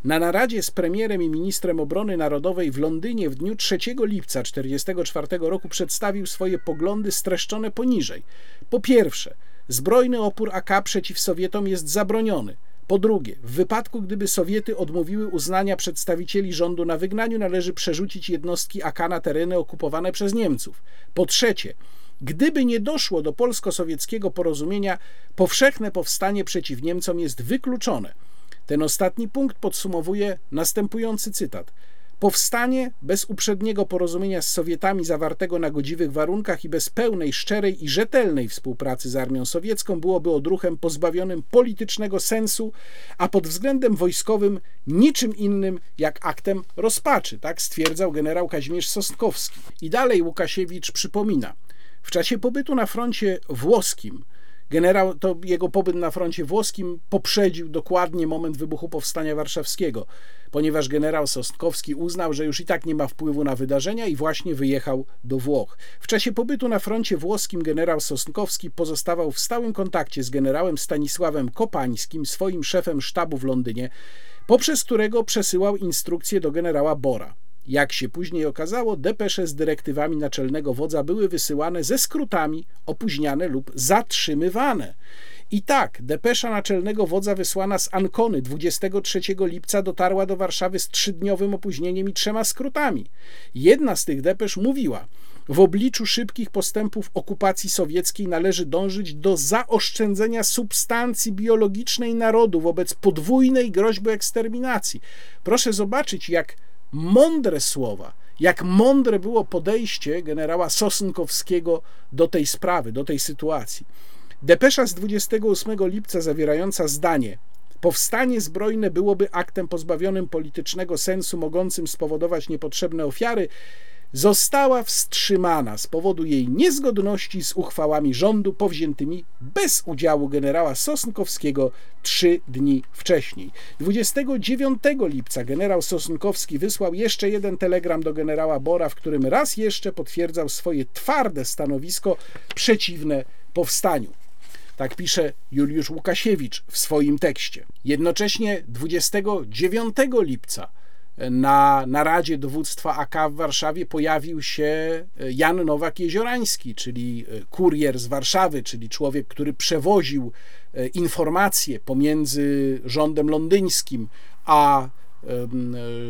Na naradzie z premierem i ministrem obrony narodowej w Londynie w dniu 3 lipca 1944 roku przedstawił swoje poglądy streszczone poniżej. Po pierwsze, zbrojny opór AK przeciw Sowietom jest zabroniony. Po drugie, w wypadku gdyby Sowiety odmówiły uznania przedstawicieli rządu na wygnaniu, należy przerzucić jednostki AK na tereny okupowane przez Niemców. Po trzecie, gdyby nie doszło do polsko-sowieckiego porozumienia, powszechne powstanie przeciw Niemcom jest wykluczone. Ten ostatni punkt podsumowuje następujący cytat. Powstanie bez uprzedniego porozumienia z Sowietami zawartego na godziwych warunkach i bez pełnej, szczerej i rzetelnej współpracy z armią sowiecką byłoby odruchem pozbawionym politycznego sensu, a pod względem wojskowym niczym innym jak aktem rozpaczy, tak stwierdzał generał Kazimierz Sosnkowski. I dalej Łukasiewicz przypomina, w czasie pobytu na froncie włoskim Generał, to jego pobyt na froncie włoskim poprzedził dokładnie moment wybuchu powstania warszawskiego, ponieważ generał Sosnkowski uznał, że już i tak nie ma wpływu na wydarzenia i właśnie wyjechał do Włoch. W czasie pobytu na froncie włoskim generał Sosnkowski pozostawał w stałym kontakcie z generałem Stanisławem Kopańskim, swoim szefem sztabu w Londynie, poprzez którego przesyłał instrukcje do generała Bora. Jak się później okazało, depesze z dyrektywami naczelnego wodza były wysyłane ze skrótami, opóźniane lub zatrzymywane. I tak, depesza naczelnego wodza wysłana z Ankony 23 lipca dotarła do Warszawy z trzydniowym opóźnieniem i trzema skrótami. Jedna z tych depesz mówiła: w obliczu szybkich postępów okupacji sowieckiej należy dążyć do zaoszczędzenia substancji biologicznej narodu wobec podwójnej groźby eksterminacji. Proszę zobaczyć, jak mądre słowa, jak mądre było podejście generała Sosnkowskiego do tej sprawy, do tej sytuacji. Depesza z 28 lipca zawierająca zdanie Powstanie zbrojne byłoby aktem pozbawionym politycznego sensu, mogącym spowodować niepotrzebne ofiary, została wstrzymana z powodu jej niezgodności z uchwałami rządu powziętymi bez udziału generała Sosnkowskiego trzy dni wcześniej. 29 lipca generał Sosnkowski wysłał jeszcze jeden telegram do generała Bora, w którym raz jeszcze potwierdzał swoje twarde stanowisko przeciwne powstaniu. Tak pisze Juliusz Łukasiewicz w swoim tekście. Jednocześnie 29 lipca na naradzie dowództwa AK w Warszawie pojawił się e, Jan Nowak-Jeziorański, czyli e, kurier z Warszawy, czyli człowiek, który przewoził e, informacje pomiędzy rządem londyńskim a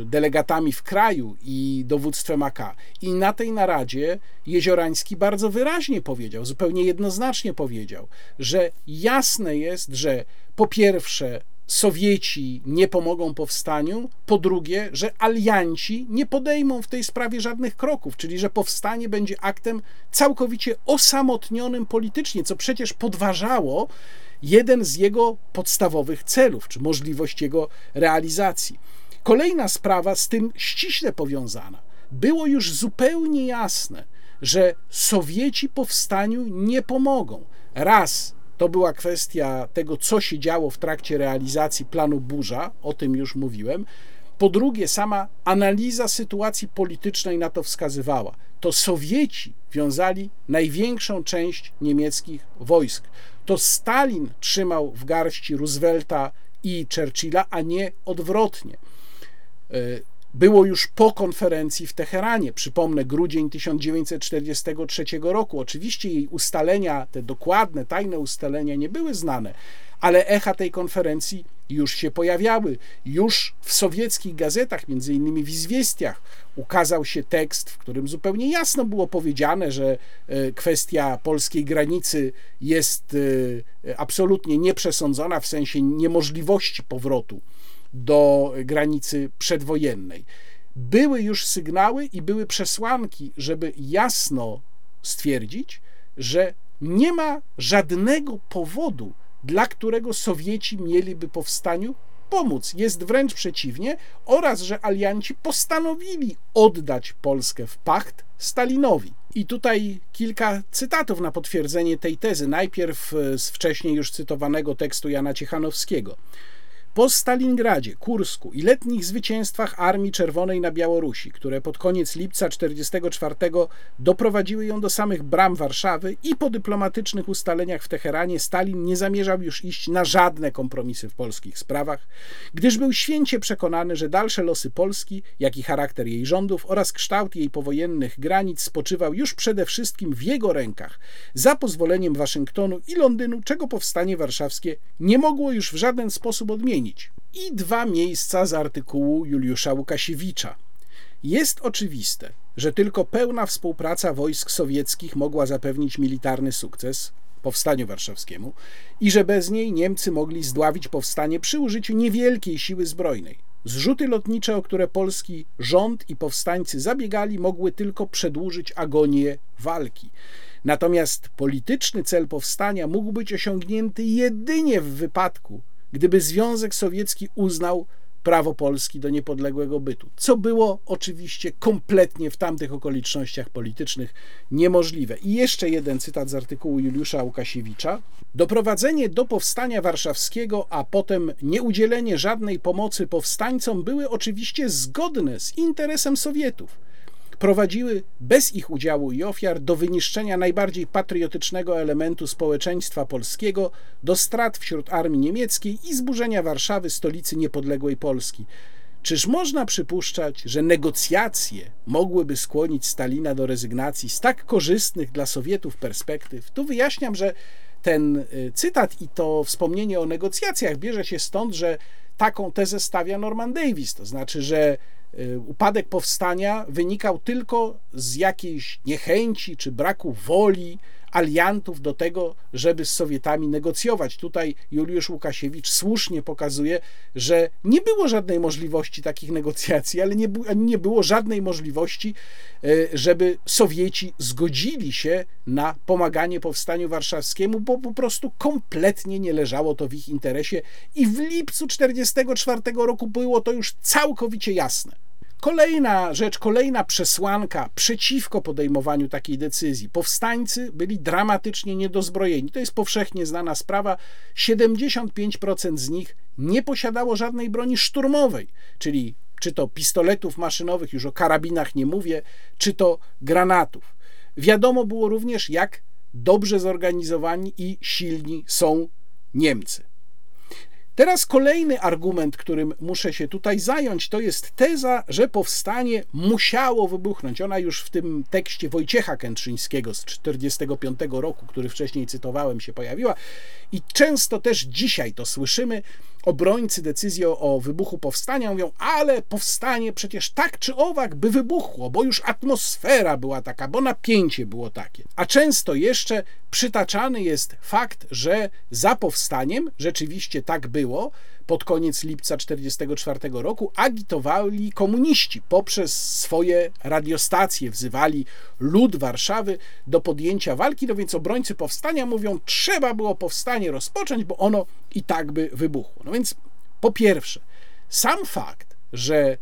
delegatami w kraju i dowództwem AK. I na tej naradzie Jeziorański bardzo wyraźnie powiedział, zupełnie jednoznacznie powiedział, że jasne jest, że po pierwsze Sowieci nie pomogą powstaniu, po drugie, że alianci nie podejmą w tej sprawie żadnych kroków, czyli że powstanie będzie aktem całkowicie osamotnionym politycznie, co przecież podważało jeden z jego podstawowych celów, czy możliwość jego realizacji. Kolejna sprawa z tym ściśle powiązana. Było już zupełnie jasne, że Sowieci powstaniu nie pomogą. Raz to była kwestia tego, co się działo w trakcie realizacji planu Burza, o tym już mówiłem. Po drugie, sama analiza sytuacji politycznej na to wskazywała. To Sowieci wiązali największą część niemieckich wojsk. To Stalin trzymał w garści Roosevelta i Churchilla, a nie odwrotnie. Było już po konferencji w Teheranie. Przypomnę, grudzień 1943 roku. Oczywiście jej ustalenia, te dokładne, tajne ustalenia nie były znane, ale echa tej konferencji już się pojawiały. Już w sowieckich gazetach, między innymi w Izwiestiach, ukazał się tekst, w którym zupełnie jasno było powiedziane, że e, kwestia polskiej granicy jest e, absolutnie nieprzesądzona w sensie niemożliwości powrotu do granicy przedwojennej. Były już sygnały i były przesłanki, żeby jasno stwierdzić, że nie ma żadnego powodu, dla którego Sowieci mieliby powstaniu pomóc. Jest wręcz przeciwnie, oraz że alianci postanowili oddać Polskę w pacht Stalinowi. I tutaj kilka cytatów na potwierdzenie tej tezy. Najpierw z wcześniej już cytowanego tekstu Jana Ciechanowskiego. Po Stalingradzie, Kursku i letnich zwycięstwach Armii Czerwonej na Białorusi, które pod koniec lipca 1944 doprowadziły ją do samych bram Warszawy i po dyplomatycznych ustaleniach w Teheranie Stalin nie zamierzał już iść na żadne kompromisy w polskich sprawach, gdyż był święcie przekonany, że dalsze losy Polski, jak i charakter jej rządów oraz kształt jej powojennych granic spoczywał już przede wszystkim w jego rękach, za pozwoleniem Waszyngtonu i Londynu, czego powstanie warszawskie nie mogło już w żaden sposób odmienić zmienić. I dwa miejsca z artykułu Juliusza Łukasiewicza. Jest oczywiste, że tylko pełna współpraca wojsk sowieckich mogła zapewnić militarny sukces powstaniu warszawskiemu i że bez niej Niemcy mogli zdławić powstanie przy użyciu niewielkiej siły zbrojnej. Zrzuty lotnicze, o które polski rząd i powstańcy zabiegali, mogły tylko przedłużyć agonię walki. Natomiast polityczny cel powstania mógł być osiągnięty jedynie w wypadku, gdyby Związek Sowiecki uznał prawo Polski do niepodległego bytu, co było oczywiście kompletnie w tamtych okolicznościach politycznych niemożliwe. I jeszcze jeden cytat z artykułu Juliusza Łukasiewicza. Doprowadzenie do powstania warszawskiego, a potem nieudzielenie żadnej pomocy powstańcom były oczywiście zgodne z interesem Sowietów prowadziły bez ich udziału i ofiar do wyniszczenia najbardziej patriotycznego elementu społeczeństwa polskiego, do strat wśród armii niemieckiej i zburzenia Warszawy, stolicy niepodległej Polski. Czyż można przypuszczać, że negocjacje mogłyby skłonić Stalina do rezygnacji z tak korzystnych dla Sowietów perspektyw? Tu wyjaśniam, że ten y, cytat i to wspomnienie o negocjacjach bierze się stąd, że taką tezę stawia Norman Davis, to znaczy, że upadek powstania wynikał tylko z jakiejś niechęci czy braku woli aliantów do tego, żeby z Sowietami negocjować. Tutaj Juliusz Łukasiewicz słusznie pokazuje, że nie było żadnej możliwości takich negocjacji, ale nie, nie było żadnej możliwości, y, żeby Sowieci zgodzili się na pomaganie powstaniu warszawskiemu, bo po prostu kompletnie nie leżało to w ich interesie i w lipcu 1944 roku było to już całkowicie jasne. Kolejna rzecz, kolejna przesłanka przeciwko podejmowaniu takiej decyzji. Powstańcy byli dramatycznie niedozbrojeni. To jest powszechnie znana sprawa. 75% z nich nie posiadało żadnej broni szturmowej, czyli czy to pistoletów maszynowych, już o karabinach nie mówię, czy to granatów. Wiadomo było również, jak dobrze zorganizowani i silni są Niemcy. Teraz kolejny argument, którym muszę się tutaj zająć, to jest teza, że powstanie musiało wybuchnąć. Ona już w tym tekście Wojciecha Kętrzyńskiego z 1945 roku, który wcześniej cytowałem, się pojawiła. I często też dzisiaj to słyszymy. Obrońcy decyzji o wybuchu powstania mówią, ale powstanie przecież tak czy owak by wybuchło, bo już atmosfera była taka, bo napięcie było takie. A często jeszcze przytaczany jest fakt, że za powstaniem rzeczywiście tak było. Pod koniec lipca 1944 roku agitowali komuniści poprzez swoje radiostacje, wzywali lud Warszawy do podjęcia walki. No więc obrońcy powstania mówią, trzeba było powstanie rozpocząć, bo ono i tak by wybuchło. No więc po pierwsze, sam fakt, że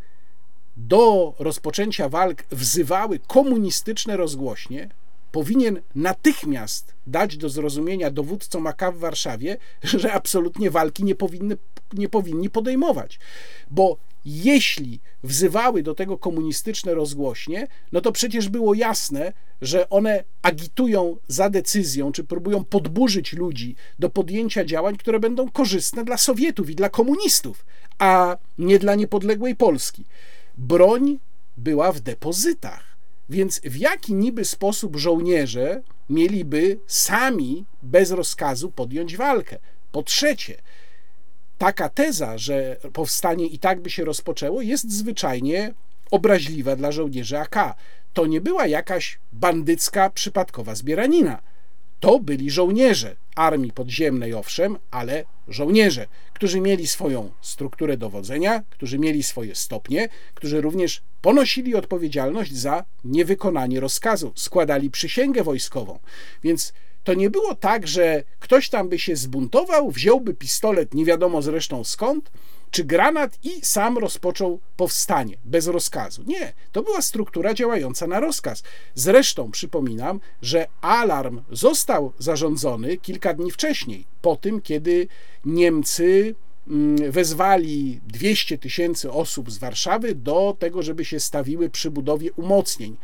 do rozpoczęcia walk wzywały komunistyczne rozgłośnie, powinien natychmiast dać do zrozumienia dowódcom AK w Warszawie, (laughs) że absolutnie walki nie, powinny, nie powinni podejmować. Bo jeśli wzywały do tego komunistyczne rozgłośnie, no to przecież było jasne, że one agitują za decyzją, czy próbują podburzyć ludzi do podjęcia działań, które będą korzystne dla Sowietów i dla komunistów, a nie dla niepodległej Polski. Broń była w depozytach. Więc w jaki niby sposób żołnierze mieliby sami bez rozkazu podjąć walkę? Po trzecie, taka teza, że powstanie i tak by się rozpoczęło, jest zwyczajnie obraźliwa dla żołnierzy AK. To nie była jakaś bandycka, przypadkowa zbieranina. To byli żołnierze armii podziemnej, owszem, ale żołnierze, którzy mieli swoją strukturę dowodzenia, którzy mieli swoje stopnie, którzy również ponosili odpowiedzialność za niewykonanie rozkazu, składali przysięgę wojskową. Więc to nie było tak, że ktoś tam by się zbuntował, wziąłby pistolet, nie wiadomo zresztą skąd, czy granat i sam rozpoczął powstanie bez rozkazu. Nie, to była struktura działająca na rozkaz. Zresztą przypominam, że alarm został zarządzony kilka dni wcześniej, po tym, kiedy Niemcy mm, wezwali 200 tysięcy osób z Warszawy do tego, żeby się stawiły przy budowie umocnień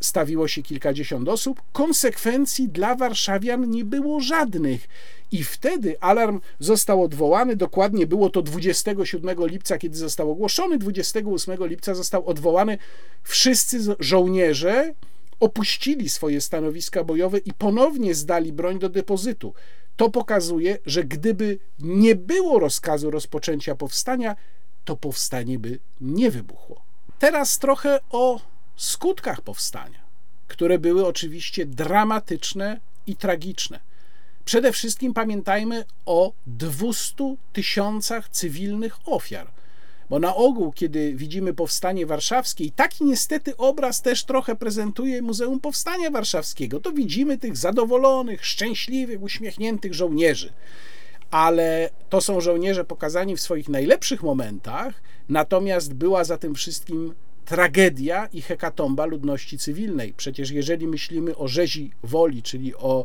stawiło się kilkadziesiąt osób, konsekwencji dla warszawian nie było żadnych. I wtedy alarm został odwołany. Dokładnie było to 27 lipca, kiedy został ogłoszony. 28 lipca został odwołany. Wszyscy żołnierze opuścili swoje stanowiska bojowe i ponownie zdali broń do depozytu. To pokazuje, że gdyby nie było rozkazu rozpoczęcia powstania, to powstanie by nie wybuchło. Teraz trochę o skutkach powstania, które były oczywiście dramatyczne i tragiczne. Przede wszystkim pamiętajmy o 200 tysiącach cywilnych ofiar. Bo na ogół, kiedy widzimy powstanie warszawskie, i taki niestety obraz też trochę prezentuje Muzeum Powstania Warszawskiego, to widzimy tych zadowolonych, szczęśliwych, uśmiechniętych żołnierzy. Ale to są żołnierze pokazani w swoich najlepszych momentach, natomiast była za tym wszystkim tragedia i hekatomba ludności cywilnej. Przecież jeżeli myślimy o rzezi woli, czyli o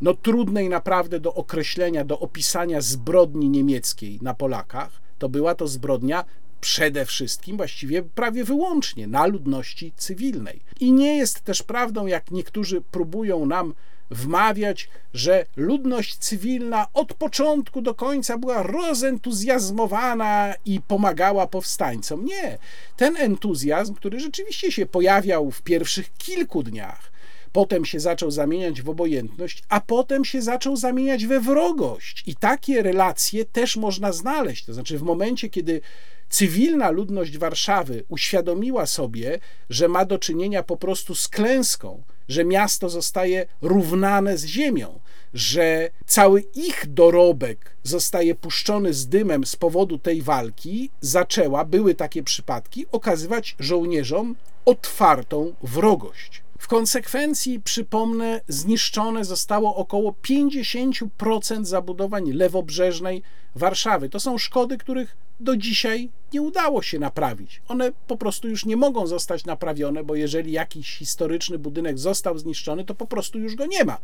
no, trudnej naprawdę do określenia, do opisania zbrodni niemieckiej na Polakach, to była to zbrodnia przede wszystkim, właściwie prawie wyłącznie na ludności cywilnej. I nie jest też prawdą, jak niektórzy próbują nam wmawiać, że ludność cywilna od początku do końca była rozentuzjazmowana i pomagała powstańcom. Nie. Ten entuzjazm, który rzeczywiście się pojawiał w pierwszych kilku dniach, potem się zaczął zamieniać w obojętność, a potem się zaczął zamieniać we wrogość. I takie relacje też można znaleźć. To znaczy, w momencie, kiedy cywilna ludność Warszawy uświadomiła sobie, że ma do czynienia po prostu z klęską, że miasto zostaje równane z ziemią, że cały ich dorobek zostaje puszczony z dymem z powodu tej walki, zaczęła, były takie przypadki, okazywać żołnierzom otwartą wrogość. W konsekwencji, przypomnę, zniszczone zostało około 50% zabudowań lewobrzeżnej Warszawy. To są szkody, których do dzisiaj nie udało się naprawić. One po prostu już nie mogą zostać naprawione, bo jeżeli jakiś historyczny budynek został zniszczony, to po prostu już go nie ma.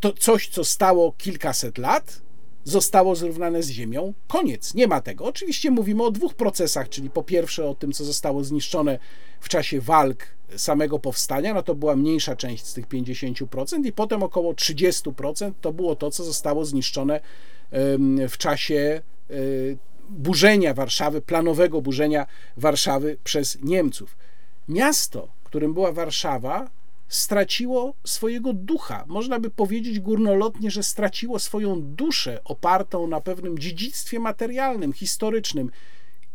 To coś, co stało kilkaset lat, zostało zrównane z ziemią. Koniec, nie ma tego. Oczywiście mówimy o dwóch procesach, czyli po pierwsze o tym, co zostało zniszczone w czasie walk samego powstania, no to była mniejsza część z tych 50%, i potem około 30% to było to, co zostało zniszczone w czasie e, burzenia Warszawy, planowego burzenia Warszawy przez Niemców. Miasto, którym była Warszawa, straciło swojego ducha. Można by powiedzieć górnolotnie, że straciło swoją duszę opartą na pewnym dziedzictwie materialnym, historycznym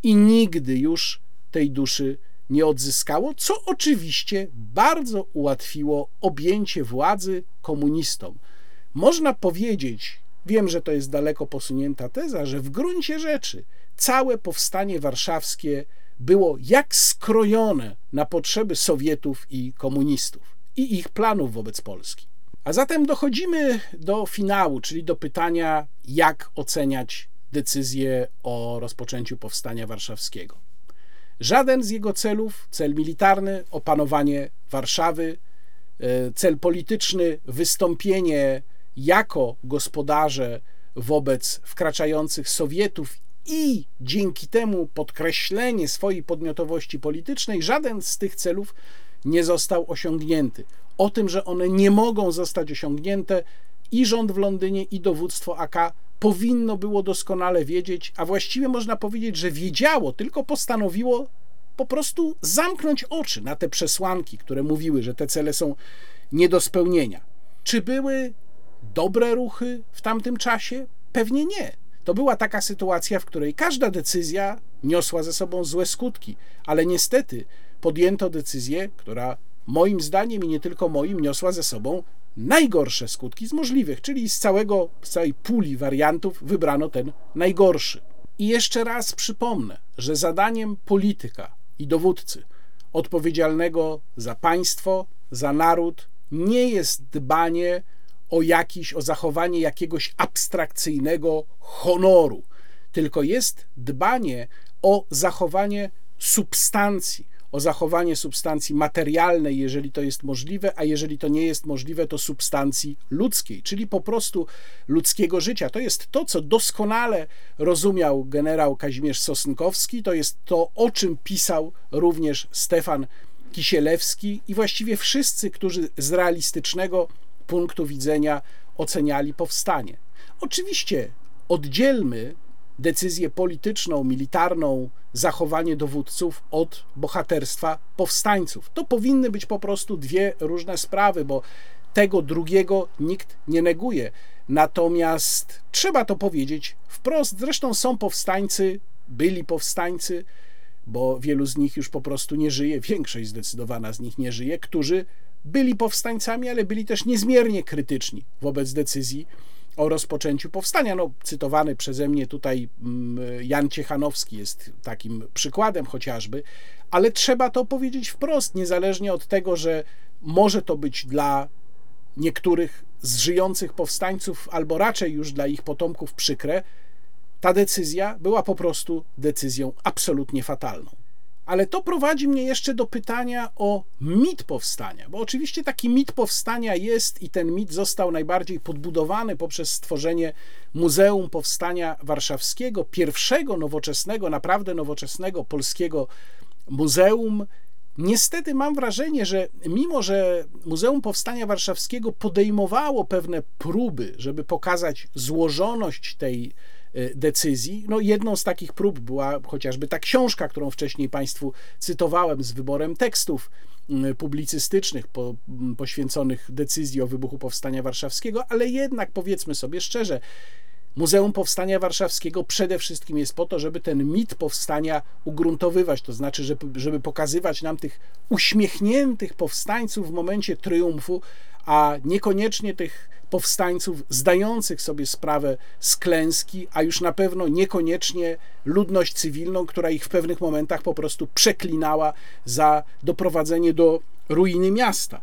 i nigdy już tej duszy nie odzyskało, co oczywiście bardzo ułatwiło objęcie władzy komunistom. Można powiedzieć, wiem, że to jest daleko posunięta teza, że w gruncie rzeczy całe powstanie warszawskie było jak skrojone na potrzeby Sowietów i komunistów i ich planów wobec Polski. A zatem dochodzimy do finału, czyli do pytania, jak oceniać decyzję o rozpoczęciu powstania warszawskiego. Żaden z jego celów, cel militarny, opanowanie Warszawy, e, cel polityczny, wystąpienie jako gospodarze wobec wkraczających Sowietów i dzięki temu podkreślenie swojej podmiotowości politycznej, żaden z tych celów nie został osiągnięty. O tym, że one nie mogą zostać osiągnięte, i rząd w Londynie, i dowództwo AK powinno było doskonale wiedzieć, a właściwie można powiedzieć, że wiedziało, tylko postanowiło po prostu zamknąć oczy na te przesłanki, które mówiły, że te cele są nie do spełnienia. Czy były dobre ruchy w tamtym czasie? Pewnie nie. To była taka sytuacja, w której każda decyzja niosła ze sobą złe skutki, ale niestety podjęto decyzję, która moim zdaniem i nie tylko moim niosła ze sobą najgorsze skutki z możliwych, czyli z całego, z całej puli wariantów wybrano ten najgorszy. I jeszcze raz przypomnę, że zadaniem polityka i dowódcy odpowiedzialnego za państwo, za naród nie jest dbanie o jakiś, o zachowanie jakiegoś abstrakcyjnego honoru, tylko jest dbanie o zachowanie substancji, o zachowanie substancji materialnej, jeżeli to jest możliwe, a jeżeli to nie jest możliwe, to substancji ludzkiej, czyli po prostu ludzkiego życia. To jest to, co doskonale rozumiał generał Kazimierz Sosnkowski, to jest to, o czym pisał również Stefan Kisielewski i właściwie wszyscy, którzy z realistycznego punktu widzenia oceniali powstanie. Oczywiście oddzielmy decyzję polityczną, militarną, zachowanie dowódców od bohaterstwa powstańców. To powinny być po prostu dwie różne sprawy, bo tego drugiego nikt nie neguje. Natomiast trzeba to powiedzieć wprost. Zresztą są powstańcy, byli powstańcy, bo wielu z nich już po prostu nie żyje, większość zdecydowana z nich nie żyje, którzy byli powstańcami, ale byli też niezmiernie krytyczni wobec decyzji o rozpoczęciu powstania. No, cytowany przeze mnie tutaj mm, Jan Ciechanowski jest takim przykładem chociażby, ale trzeba to powiedzieć wprost, niezależnie od tego, że może to być dla niektórych z żyjących powstańców, albo raczej już dla ich potomków przykre, ta decyzja była po prostu decyzją absolutnie fatalną. Ale to prowadzi mnie jeszcze do pytania o mit powstania, bo oczywiście taki mit powstania jest i ten mit został najbardziej podbudowany poprzez stworzenie Muzeum Powstania Warszawskiego, pierwszego nowoczesnego, naprawdę nowoczesnego polskiego muzeum. Niestety mam wrażenie, że mimo, że Muzeum Powstania Warszawskiego podejmowało pewne próby, żeby pokazać złożoność tej decyzji. No, jedną z takich prób była chociażby ta książka, którą wcześniej Państwu cytowałem z wyborem tekstów publicystycznych po, poświęconych decyzji o wybuchu Powstania Warszawskiego, ale jednak powiedzmy sobie szczerze, Muzeum Powstania Warszawskiego przede wszystkim jest po to, żeby ten mit powstania ugruntowywać, to znaczy, żeby, żeby pokazywać nam tych uśmiechniętych powstańców w momencie triumfu, a niekoniecznie tych powstańców zdających sobie sprawę z klęski, a już na pewno niekoniecznie ludność cywilną, która ich w pewnych momentach po prostu przeklinała za doprowadzenie do ruiny miasta.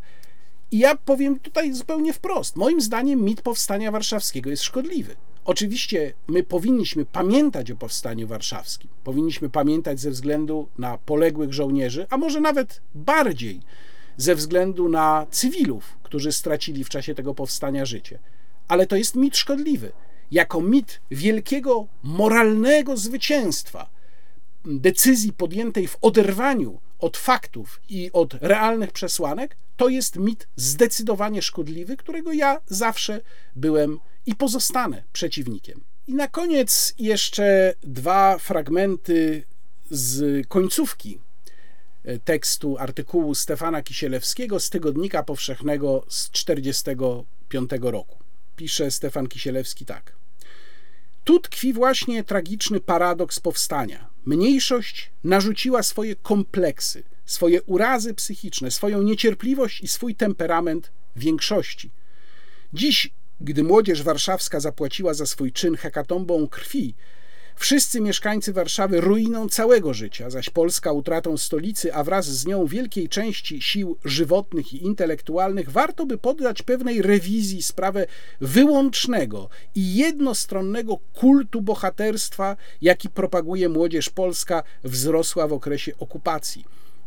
I ja powiem tutaj zupełnie wprost. Moim zdaniem mit powstania warszawskiego jest szkodliwy. Oczywiście my powinniśmy pamiętać o powstaniu warszawskim. Powinniśmy pamiętać ze względu na poległych żołnierzy, a może nawet bardziej ze względu na cywilów, którzy stracili w czasie tego powstania życie. Ale to jest mit szkodliwy. Jako mit wielkiego moralnego zwycięstwa, decyzji podjętej w oderwaniu od faktów i od realnych przesłanek, to jest mit zdecydowanie szkodliwy, którego ja zawsze byłem i pozostanę przeciwnikiem. I na koniec jeszcze dwa fragmenty z końcówki tekstu artykułu Stefana Kisielewskiego z Tygodnika Powszechnego z 1945 roku. Pisze Stefan Kisielewski tak. Tu tkwi właśnie tragiczny paradoks powstania. Mniejszość narzuciła swoje kompleksy, swoje urazy psychiczne, swoją niecierpliwość i swój temperament większości. Dziś, gdy młodzież warszawska zapłaciła za swój czyn hekatombą krwi, Wszyscy mieszkańcy Warszawy ruiną całego życia, zaś Polska utratą stolicy, a wraz z nią wielkiej części sił żywotnych i intelektualnych, warto by poddać pewnej rewizji sprawę wyłącznego i jednostronnego kultu bohaterstwa, jaki propaguje młodzież polska, wzrosła w okresie okupacji.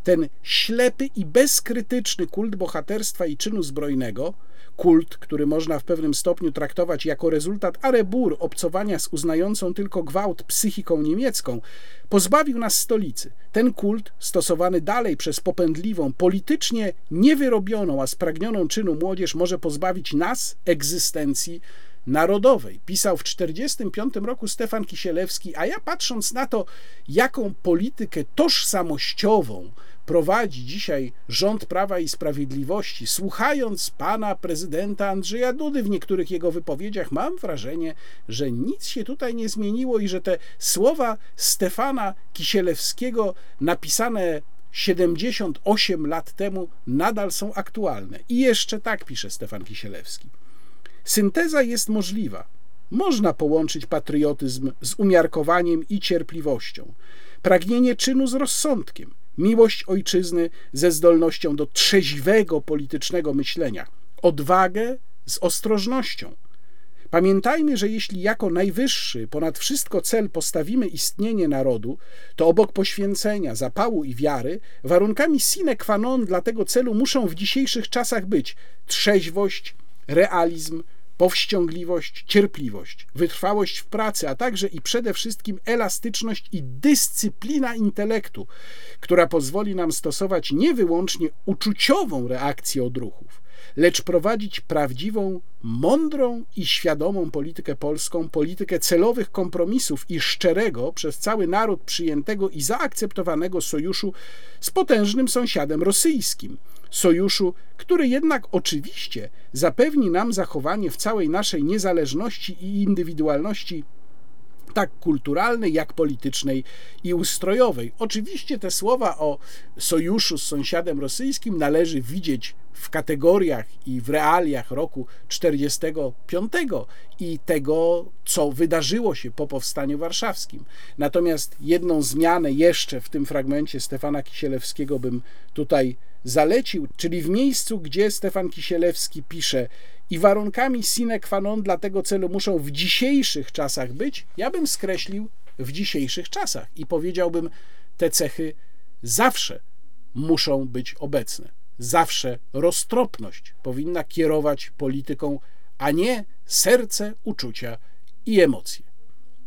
Ten ślepy i bezkrytyczny kult bohaterstwa i czynu zbrojnego kult, który można w pewnym stopniu traktować jako rezultat arebur obcowania z uznającą tylko gwałt psychiką niemiecką, pozbawił nas stolicy. Ten kult, stosowany dalej przez popędliwą, politycznie niewyrobioną, a spragnioną czynu młodzież, może pozbawić nas egzystencji narodowej. Pisał w 1945 roku Stefan Kisielewski, a ja patrząc na to, jaką politykę tożsamościową prowadzi dzisiaj rząd Prawa i Sprawiedliwości, słuchając pana prezydenta Andrzeja Dudy w niektórych jego wypowiedziach, mam wrażenie, że nic się tutaj nie zmieniło i że te słowa Stefana Kisielewskiego napisane 78 lat temu nadal są aktualne. I jeszcze tak pisze Stefan Kisielewski. Synteza jest możliwa. Można połączyć patriotyzm z umiarkowaniem i cierpliwością, pragnienie czynu z rozsądkiem, miłość ojczyzny ze zdolnością do trzeźwego politycznego myślenia, odwagę z ostrożnością, Pamiętajmy, że jeśli jako najwyższy, ponad wszystko cel postawimy istnienie narodu, to obok poświęcenia, zapału i wiary, warunkami sine qua non dla tego celu muszą w dzisiejszych czasach być trzeźwość, realizm, powściągliwość, cierpliwość, wytrwałość w pracy, a także i przede wszystkim elastyczność i dyscyplina intelektu, która pozwoli nam stosować nie wyłącznie uczuciową reakcję odruchów, lecz prowadzić prawdziwą, mądrą i świadomą politykę polską, politykę celowych kompromisów i szczerego przez cały naród przyjętego i zaakceptowanego sojuszu z potężnym sąsiadem rosyjskim. Sojuszu, który jednak oczywiście zapewni nam zachowanie w całej naszej niezależności i indywidualności tak kulturalnej, jak politycznej i ustrojowej. Oczywiście te słowa o sojuszu z sąsiadem rosyjskim należy widzieć w kategoriach i w realiach roku 45 i tego, co wydarzyło się po powstaniu warszawskim. Natomiast jedną zmianę jeszcze w tym fragmencie Stefana Kisielewskiego bym tutaj zalecił, czyli w miejscu, gdzie Stefan Kisielewski pisze i warunkami sine qua non dla tego celu muszą w dzisiejszych czasach być, ja bym skreślił w dzisiejszych czasach i powiedziałbym, te cechy zawsze muszą być obecne. Zawsze roztropność powinna kierować polityką, a nie serce, uczucia i emocje.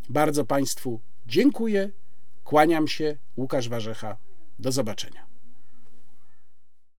Bardzo Państwu dziękuję, kłaniam się, Łukasz Warzecha. Do zobaczenia.